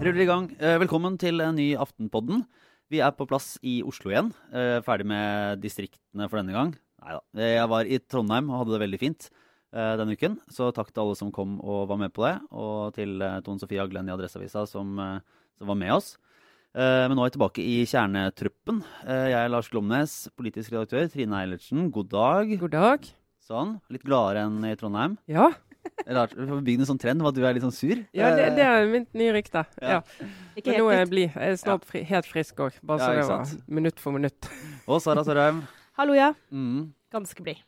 ruller i gang. Eh, velkommen til en ny Aftenpodden. Vi er på plass i Oslo igjen. Eh, ferdig med distriktene for denne gang. Neida. Jeg var i Trondheim og hadde det veldig fint eh, denne uken. Så takk til alle som kom og var med på det. Og til eh, Tone Sofie Aglen i Adresseavisa som, eh, som var med oss. Eh, men nå er jeg tilbake i kjernetruppen. Eh, jeg er Lars Glomnes, politisk redaktør. Trine Eilertsen, god dag. God dag. Sånn. Litt gladere enn i Trondheim. Ja, Rart, Vi får bygd en sånn trend om at du er litt sånn sur. ja det, det er mitt nye rykte. Ja. Ja. Men nå er jeg blid. Jeg er snart fri, helt frisk òg. Bare Ja, så det var minutt for minutt. Og Sara Sørheim. Hallo, ja. Mm. Ganske blid.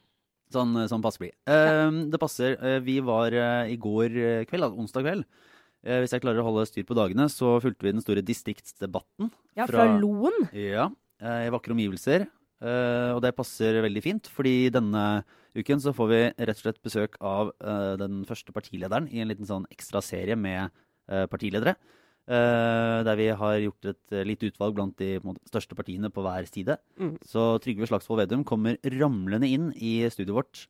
Sånn, sånn passe blid. Eh, det passer. Uh, vi var uh, i går eh, kveld, altså onsdag kveld. Eh, hvis jeg klarer å holde styr på dagene, så fulgte vi den store distriktsdebatten. Ja, fra, Fra- Loen. Ja, eh, I vakre omgivelser. Eh, og det passer veldig fint, fordi denne uken så får vi rett og slett besøk av uh, den første partilederen i en liten sånn ekstra serie med uh, partiledere. Uh, der vi har gjort et lite utvalg blant de måte, største partiene på hver side. Mm. Så Trygve Slagsvold Vedum kommer ramlende inn i studioet vårt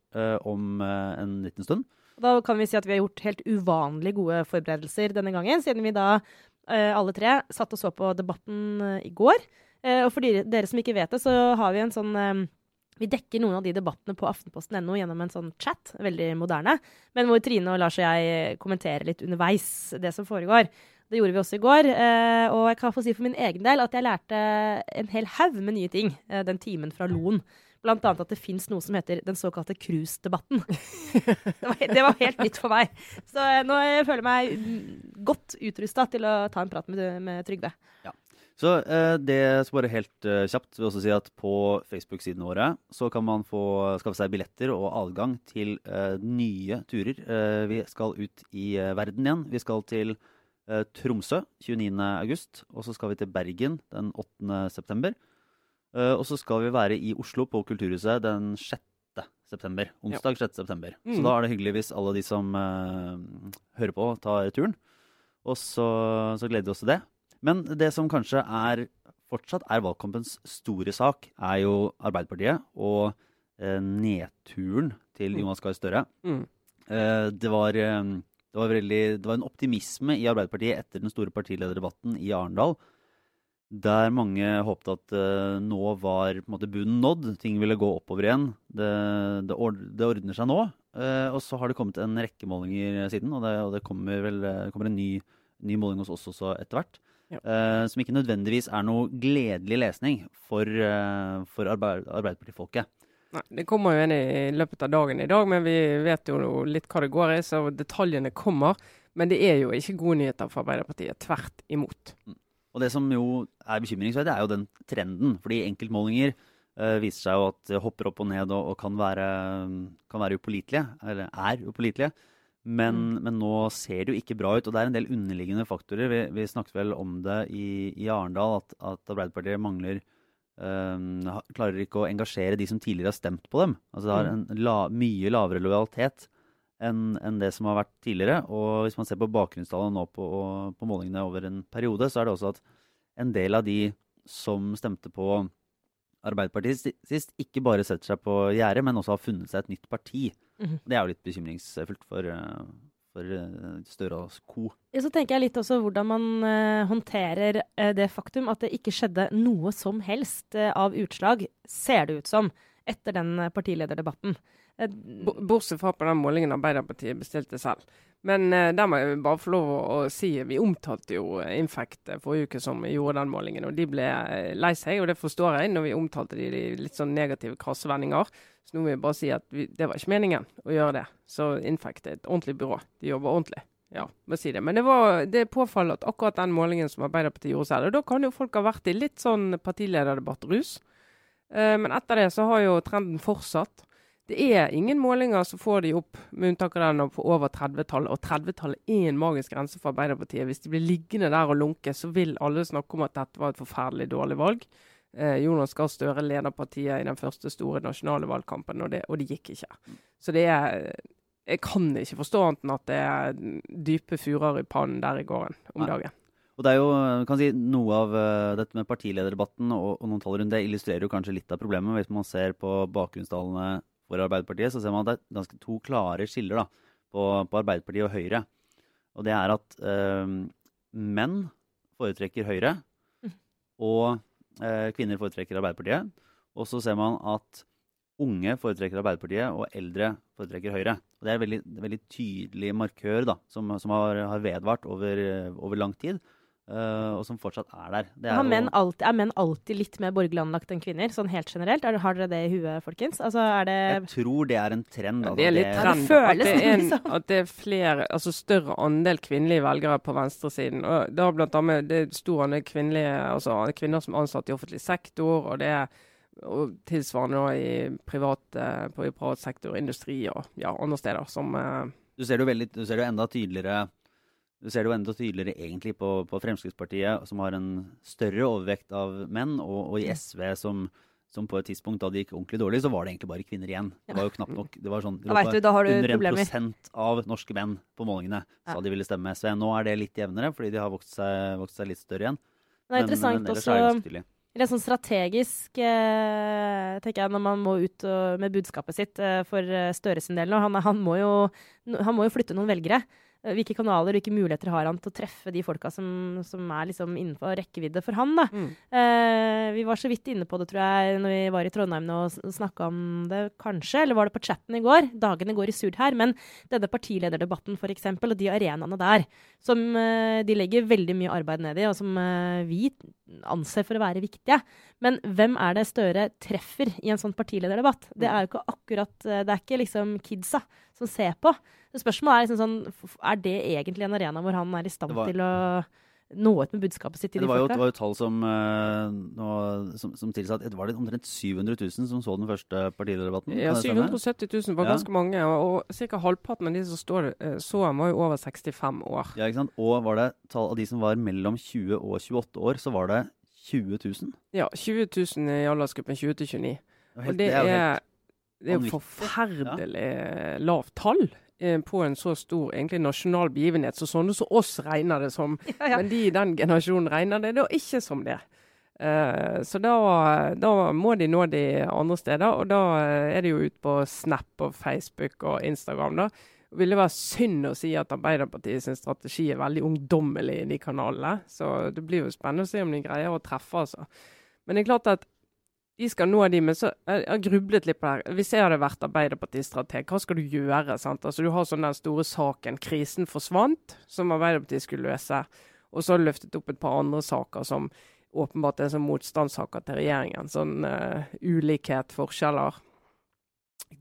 om en liten stund. Da kan vi si at vi har gjort helt uvanlig gode forberedelser denne gangen, siden vi da alle tre satt og så på debatten i går. Og for dere, dere som ikke vet det, så har vi en sånn Vi dekker noen av de debattene på aftenposten.no gjennom en sånn chat, veldig moderne, men hvor Trine og Lars og jeg kommenterer litt underveis det som foregår. Det gjorde vi også i går. Eh, og jeg kan få si for min egen del at jeg lærte en hel haug med nye ting eh, den timen fra Loen. Blant annet at det fins noe som heter den såkalte cruisedebatten. det, det var helt nytt for meg. Så eh, nå føler jeg meg godt utrusta til å ta en prat med, med Trygve. Så eh, det skal bare helt eh, kjapt vil også si at på Facebook-sidene våre så kan man få skaffe seg billetter og adgang til eh, nye turer. Eh, vi skal ut i eh, verden igjen. Vi skal til eh, Tromsø 29. august, og så skal vi til Bergen den 8. september. Eh, og så skal vi være i Oslo på Kulturhuset den 6. september. Onsdag 6. september. Så Mm. da er det hyggelig hvis alle de som hører på, tar turen. Og så, så gleder vi oss til det. Men det som kanskje er fortsatt er valgkampens store sak, er jo Arbeiderpartiet og eh, nedturen til Mm. Jonas Gahr Støre. Mm. Eh, det, var, eh, det, var veldig, det var en optimisme i Arbeiderpartiet etter den store partilederdebatten i Arendal. Der mange håpte at eh, nå var måte bunnen nådd, ting ville gå oppover igjen. Det, det, ord, det ordner seg nå. Eh, og så har det kommet en rekke målinger siden, og det, og det kommer vel det kommer en ny, ny måling hos oss også etter hvert. Eh, som ikke nødvendigvis er noe gledelig lesning for, uh, for arbeid, Arbeiderpartifolket. Nei, det kommer jo en i, løpet av dagen i dag, men vi vet jo litt hva det går i, så detaljene kommer. Men det er jo ikke gode nyheter for Arbeiderpartiet. Tvert imot. Og det som jo er bekymringsverdig, er jo den trenden. Fordi enkeltmålinger uh, viser seg jo at hopper opp og ned og, og kan, være, kan være upålitelige. Eller er upålitelige. Men, men nå ser det jo ikke bra ut. Og det er en del underliggende faktorer. Vi, vi snakket vel om det i, i Arendal, at, at Arbeiderpartiet mangler eh, Klarer ikke å engasjere de som tidligere har stemt på dem. Altså det har en la, mye lavere lojalitet enn en det som har vært tidligere. Og hvis man ser på bakgrunnstallene nå på, på målingene over en periode, så er det også at en del av de som stemte på Arbeiderpartiet sist, ikke bare setter seg på gjerdet, men også har funnet seg et nytt parti. Mhm. Det er jo litt bekymringsfullt for, eh, for eh, Støre og co. Ja, Så tenker jeg litt også hvordan man eh, håndterer det faktum at det ikke skjedde noe som helst av utslag, ser det ut som, etter den partilederdebatten. Bo- Bortsett fra på den målingen Arbeiderpartiet bestilte selv. Men eh, der må jeg bare få lov å, si Vi omtalte jo eh, Infect eh, forrige uke som gjorde den målingen, og de ble eh, lei seg. Og det forstår jeg, når vi omtalte de i litt sånn negative krassevendinger. Så nå vil jeg bare si at vi, det var ikke meningen å gjøre det. Så Infect er et ordentlig byrå. De jobber ordentlig. Ja, må si det. Men det, var, det er påfallende at akkurat den målingen som Arbeiderpartiet gjorde selv, og da kan jo folk ha vært i litt sånn partilederdebattrus. Eh, men etter det så har jo trenden fortsatt. Det er ingen målinger som får de opp, med unntak av den på over 30-tallet. Og 30-tallet er en magisk grense for Arbeiderpartiet. Hvis de blir liggende der og lunke, så vil alle snakke om at dette var et forferdelig dårlig valg. Eh, Jonas Gahr Støre leder partiet i den første store nasjonale valgkampen, og det, og det gikk ikke. Så det er Jeg kan ikke forstå annet enn at det er dype furer i pannen der i gården om Nei. dagen. Og det er jo eh, kan si, noe av eh, dette med partilederdebatten og, og noen det illustrerer jo kanskje litt av problemet. Hvis man ser på bakgrunnstallene for Arbeiderpartiet, så ser man at det er ganske to klare skiller da, på, på Arbeiderpartiet og Høyre. Og det er at eh, menn foretrekker Høyre, Mm. og eh, kvinner foretrekker Arbeiderpartiet. Og så ser man at unge foretrekker Arbeiderpartiet, og eldre foretrekker Høyre. Og det er en veldig, veldig tydelig markør da, som, som har, har vedvart over, over lang tid, eh, og som fortsatt er der. Det Har menn alltid, er menn alltid litt mer borgerlig anlagt enn kvinner, sånn helt generelt? Er, det- har dere det i huet, folkens? Altså, er det Jeg tror det er en trend. Ja, altså. det er litt Ja, det trend. føles at, det er en, sånn, liksom. at det er flere, altså større andel kvinnelige velgere på venstresiden. Og det er blant annet det er stor andel kvinnelige, altså kvinner som er ansatt i offentlig sektor, og det er og tilsvarende i privat, eh, på, privat sektor, industri og ja, andre steder som Uh, Du ser det jo, veldig, du ser det jo enda tydeligere du ser det jo enda tydeligere egentlig på, på Fremskrittspartiet, som har en større overvekt av menn, og, og i SV, som, som på et tidspunkt da det gikk ordentlig dårlig, så var det egentlig bare kvinner igjen. Det var jo knapt nok det var sånn, det var du, Under en 1 av norske menn på målingene Ja. de ville stemme SV. Nå er det litt jevnere, fordi de har vokst seg, vokst seg litt større igjen. Det er interessant ellers også er sånn strategisk, eh, tenker jeg, når man må ut og, med budskapet sitt eh, for eh, Støre sin del nå. Han, han, må jo, han må jo flytte noen velgere. Eh, Hvilke kanaler og hvilke muligheter har han til å treffe de folka som, som er liksom innenfor rekkevidde for han? da? mm. Eh, vi var så vidt inne på det, tror jeg, når vi var i Trondheim og snakka om det, kanskje. Eller var det på chatten i går? Dagene går i surr her. Men denne partilederdebatten, for eksempel, og de arenaene der, som eh, de legger veldig mye arbeid ned i, og som eh, vi anser for å være viktige. Men hvem er det Støre treffer i en sånn partilederdebatt? Det er jo ikke akkurat eh, Det er ikke liksom kidsa som ser på. Spørsmålet er liksom sånn Er det egentlig en arena hvor han er i stand var- til å nå ut med budskapet sitt til Det de var jo, folka? det var jo tall som, eh, nå, som, som tilsa at det var det omtrent 700 000 som så den første partilederdebatten. Ja, Kan det stemme? 770 000 var Ja. ganske mange, og, og ca. halvparten av de som står, eh, så han, var jo over 65 år. Ja, ikke sant? Og var det tall av de som var mellom 20 og 28 år, så var det 20 000. Ja, 20 000 i aldersgruppen 20 til 29. Det var Og det jo helt- er, det er jo forferdelig lavt tall på en så stor egentlig nasjonal begivenhet. Så sånne som oss regner det som. Ja, ja. Men de i den generasjonen regner det da ikke som det. Eh, så da, da må de nå de andre steder, og da eh, er det jo ut på Snap og Facebook og Instagram. da. Det ville være synd å si at Arbeiderpartiet sin strategi er veldig ungdommelig i de kanalene. Så det blir jo spennende å se om de greier å treffe, altså. Men det er klart at de skal nå de, men så jeg jeg har grublet litt på det her. Hvis jeg hadde vært Arbeiderparti-strateg, hva skal du gjøre? sant? Altså Du har sånn den store saken 'Krisen forsvant', som Arbeiderpartiet skulle løse. Og så har du løftet opp et par andre saker som åpenbart er som motstandssaker til regjeringen. Sånn uh, ulikhet, forskjeller.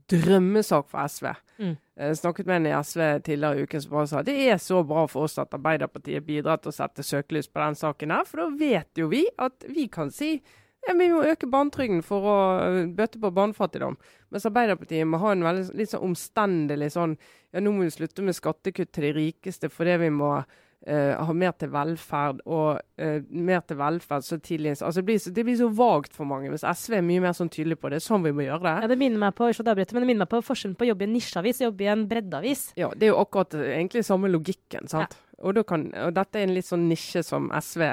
Drømmesak for SV. Mm. Jeg snakket med en i SV tidligere i uken som bare sa det er så bra for oss at Arbeiderpartiet bidrar til å sette søkelys på den saken her, for da vet jo vi at vi kan si ja, vi må øke barnetrygden for å øh, bøte på barnefattigdom. Mens Arbeiderpartiet må ha en veldig litt sånn omstendelig sånn Ja, nå må vi slutte med skattekutt til de rikeste fordi vi må Uh, ha mer til velferd og uh, mer til velferd så tidlig Altså det blir, så, det blir så vagt for mange. Hvis SV er mye mer sånn tydelig på det. er Sånn vi må gjøre det. Ja, det minner meg på avbryter, men det minner meg på forskjellen på å jobbe i en nisjeavis og jobbe i en breddeavis. Ja, det er jo akkurat eh, egentlig samme logikken. sant? Og, da kan, og dette er en litt sånn nisje som SV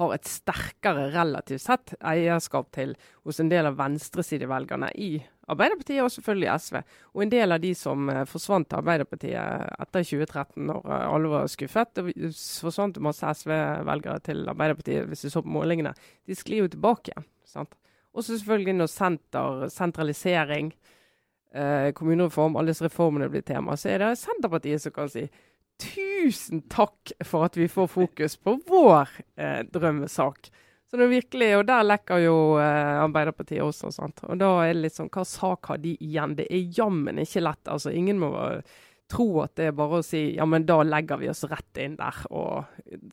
har et sterkere relativt sett eierskap til hos en del av venstresidevelgerne i Arbeiderpartiet og selvfølgelig SV. Og en del av de som eh, forsvant til Arbeiderpartiet etter 2013, når eh, alle var skuffet. Det forsvant masse SV-velgere til Arbeiderpartiet hvis du så på målingene. De sklir jo tilbake sant? Og så selvfølgelig når senter, sentralisering, eh, kommunereform, alle disse reformene blir tema, så er det Senterpartiet som kan si tusen takk for at vi får fokus på vår eh, drømmesak. Så det er virkelig, Og der lekker jo eh, Arbeiderpartiet også. sant? Og da er det litt sånn, hva sak har de igjen? Det er jammen ikke lett. altså Ingen må eh, tro at det er bare å si ja, men da legger vi oss rett inn der og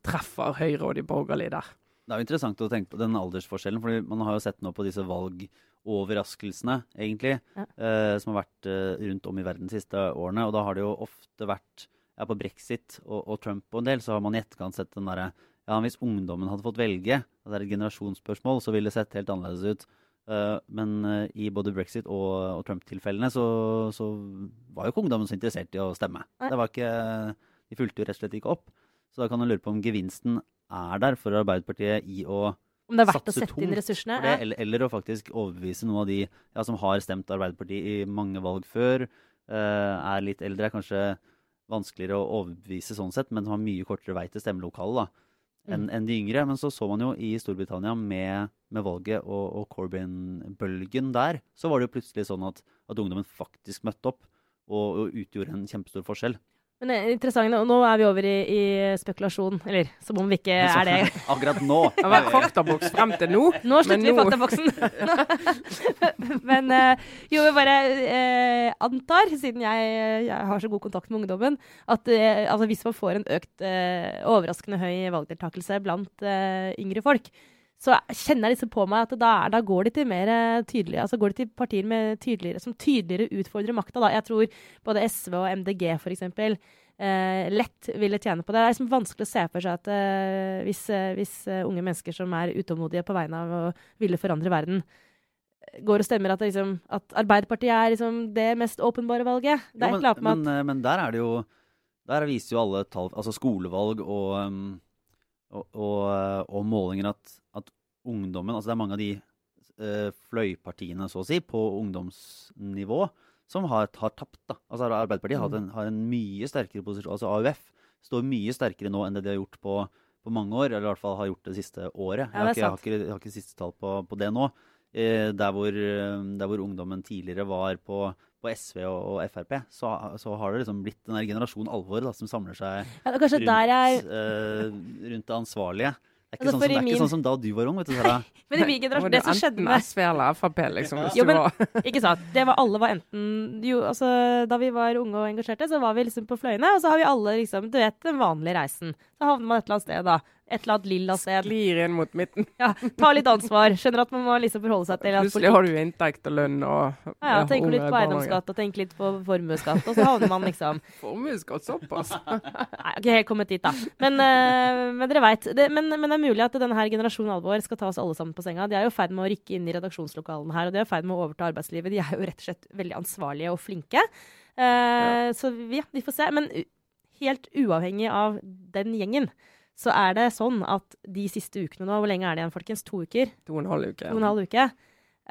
treffer Høyre og de borgerlige der. Det er jo interessant å tenke på den aldersforskjellen, for man har jo sett nå på disse valgoverraskelsene, egentlig, Ja. eh, som har vært eh, rundt om i verden de siste årene. Og da har det jo ofte vært ja, På brexit og, og Trump og en del, så har man i etterkant sett den derre Ja, hvis ungdommen hadde fått velge, at det er et generasjonsspørsmål, så ville det sett helt annerledes ut. Uh, men uh, i både brexit og, og Trump-tilfellene så, så var jo ikke ungdommen så interessert i å stemme. Det var ikke, de fulgte jo rett og slett ikke opp. Så da kan man lure på om gevinsten er der for Arbeiderpartiet i å Om det er verdt å sette inn ressursene. det, eller, eller å faktisk overbevise noen av de ja, som har stemt Arbeiderpartiet i mange valg før, uh, er litt eldre, er kanskje vanskeligere å overbevise sånn sett, men som har mye kortere vei til stemmelokalet enn Mm. en de yngre. Men så så man jo i Storbritannia med, med valget og, og Corbyn-bølgen der, så var det jo plutselig sånn at, at ungdommen faktisk møtte opp og, og utgjorde en kjempestor forskjell. Men det er interessant, og nå er vi over i, i spekulasjon. Eller som om vi ikke er det. Akkurat nå. Det har vært faktaboks frem til nå. Nå slutter vi faktaboksen. Men eh, jo, jeg bare eh, antar, siden jeg, jeg har så god kontakt med ungdommen, at eh, altså, hvis man får en økt eh, overraskende høy valgdeltakelse blant eh, yngre folk, så kjenner jeg liksom på meg at da, da går de til mer eh, tydelige, altså går de til partier med tydeligere, som tydeligere utfordrer makta. Jeg tror både SV og MDG f.eks. Eh, lett ville tjene på det. Det er liksom vanskelig å se for seg at eh, hvis, eh, hvis eh, unge mennesker som er utålmodige på vegne av å ville forandre verden, går og stemmer at, liksom, at Arbeiderpartiet er liksom det mest åpenbare valget. Det er Jo, men, at men, men der er det jo Der viser jo alle tall, altså skolevalg og, um, og, og, og målinger at ungdommen Altså det er mange av de uh, fløypartiene, så å si, på ungdomsnivå som har, har tapt. da. Altså Arbeiderpartiet har, en, har en mye sterkere posisjon. Altså AUF står mye sterkere nå enn det de har gjort på, på mange år, eller i hvert fall har gjort det siste året. Jeg har, ikke, jeg har, ikke, jeg har ikke siste tall på, på det nå. Eh, der, hvor, eh, der hvor ungdommen tidligere var på, på SV og, og Frp, så, så har det liksom blitt den der generasjonen alvor da, som samler seg ja, rundt, jeg eh, rundt det ansvarlige. Det er, ikke Altså, sånn, som, det er min- ikke sånn som da du var ung. vet du, Sara. Men i min generasjon, det det som skjedde med SV eller Frp, liksom. Hvis Jo, du men- Ikke sant. Det var, alle var enten jo, altså, Da vi var unge og engasjerte, så var vi liksom på fløyene. Og så har vi alle liksom, du vet, den vanlige reisen. Så havner man et eller annet sted, da. Et eller annet lilla sted. Sklir inn mot midten. Ja, ta litt ansvar. Skjønner at man må liksom forholde seg til at Plutselig har du inntekt og lønn og ja, ja, tenk litt på eiendomsskatt og tenk litt på formuesskatt, og så havner man liksom Formuesskatt såpass. Nei, ikke helt kommet dit, da. Men, uh, men dere veit. Men, men det er mulig at denne her generasjonen alvor skal ta oss alle sammen på senga. De er jo i ferd med å rykke inn i redaksjonslokalene her, og de er i ferd med å overta arbeidslivet. De er jo rett og slett veldig ansvarlige og flinke. Eh, Så ja, vi får se. Men helt uavhengig av den gjengen, så er det sånn at de siste ukene nå Hvor lenge er det igjen, folkens? To uker? To og en halv uke. To og en halv uke.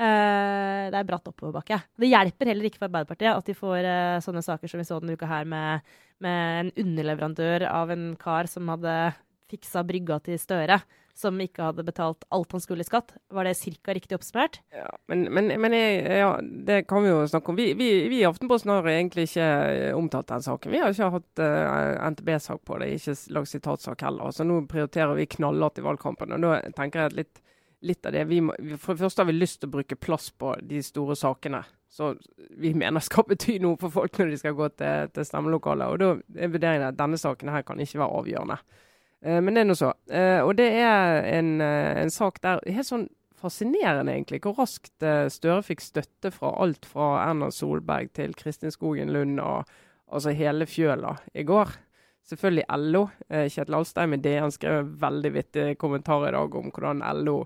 Uh, det er bratt oppoverbakke. Det hjelper heller ikke for Arbeiderpartiet at de får uh, sånne saker som vi så denne uka her, med, med en underleverandør av en kar som hadde fiksa brygga til Støre, som ikke hadde betalt alt han skulle i skatt. Var det ca. riktig oppsummert? Ja, men, men, men jeg, ja, det kan vi jo snakke om. Vi, vi, vi i Aftenposten har egentlig ikke eh, omtalt den saken. Vi har ikke hatt uh, NTB-sak på det, ikke lagd sitatsak heller. Så nå prioriterer vi knallhardt i valgkampen. Og da tenker jeg litt, litt av det vi må, For det første har vi lyst til å bruke plass på de store sakene. Så vi mener skal bety noe for folk når de skal gå til, til stemmelokalet. Og da er vurderingen at denne saken her kan ikke være avgjørende. Eh, men det er nå så. Eh, og det er en, eh, en sak der Helt sånn fascinerende, egentlig, hvor raskt Støre fikk støtte fra alt fra Erna Solberg til Kristin Skogen Lund og altså hele fjøla i går. Selvfølgelig LO. Kjetil Alstein i DN skrev en veldig vittig kommentar i dag om hvordan LO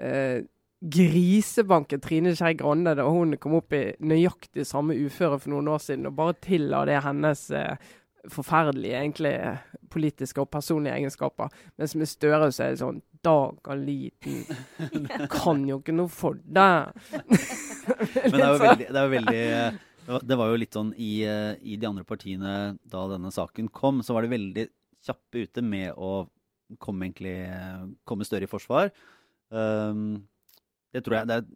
eh, grisebanket Trine Skei Grande da hun kom opp i nøyaktig samme uføre for noen år siden, og bare tilla det hennes eh, forferdelige egentlig politiske og personlige egenskaper. Mens med Støre så er det sånn Daga liten, kan jo ikke noe for deg. Men det er jo veldig, det er veldig det var- jo litt sånn i, eh, i de andre partiene da denne saken kom, så var de veldig kjappe ute med å komme egentlig komme større i forsvar. Um, det tror jeg det er,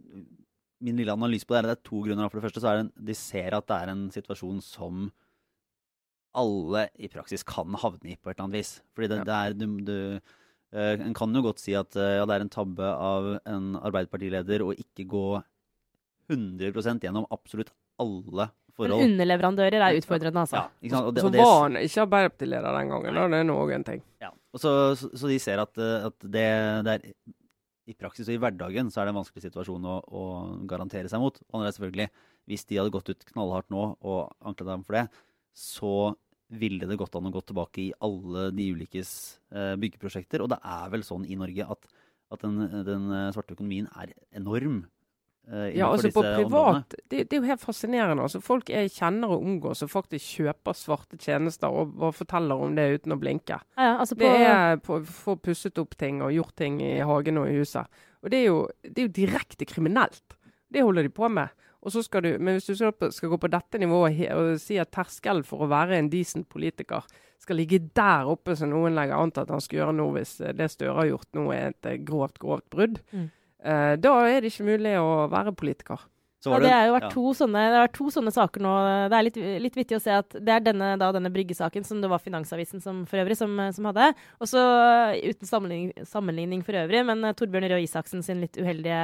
Min lille analyse på det er at det er to grunner. For det første så er det de ser at det er en situasjon som alle i praksis kan havne i på et eller annet vis. Fordi det, Ja. det er du, du eh, En kan jo godt si at eh, ja, det er en tabbe av en Arbeiderpartileder å ikke gå 100% gjennom absolutt alle Men forhold. underleverandører er utfordrende, altså. Ja, ikke sant? Og det, Så og det, var han ikke Arbeiderpartileder den gangen. Da. Det er nå òg en ting. ja. og så, så, så de ser at, eh, at det, det er i praksis og i hverdagen så er det en vanskelig situasjon å, å garantere seg mot. Og er selvfølgelig, hvis de hadde gått ut knallhardt nå og anklaget dem for det, så ville det gått an å gå tilbake i alle de ulikes eh, byggeprosjekter. Og det er vel sånn i Norge at, at den, den eh, svarte økonomien er enorm. eh, Ja, altså på privat det, det er jo helt fascinerende. altså Folk jeg kjenner og omgås og faktisk kjøper svarte tjenester og bare forteller om det uten å blinke. Ja, ja, altså på, Det er på, få pusset opp ting og gjort ting i hagen og i huset. Og det er jo, det er jo direkte kriminelt. Det holder de på med. Og så skal du, men hvis du skal, gå på dette nivået og si at terskelen for å være en decent politiker skal ligge der oppe som noen legger an til at han skal gjøre nå, hvis eh, det Støre har gjort nå er et eh, grovt, grovt brudd, Mm. eh, da er det ikke mulig å være politiker. Ja, det har jo vært ja. to sånne, det har vært to sånne saker nå. Det er litt, litt vittig å se at det er denne, da, denne bryggesaken som det var Finansavisen som, for øvrig som, som hadde. Og så uten sammenligning, sammenligning for øvrig, men Torbjørn Røe Isaksen sin litt uheldige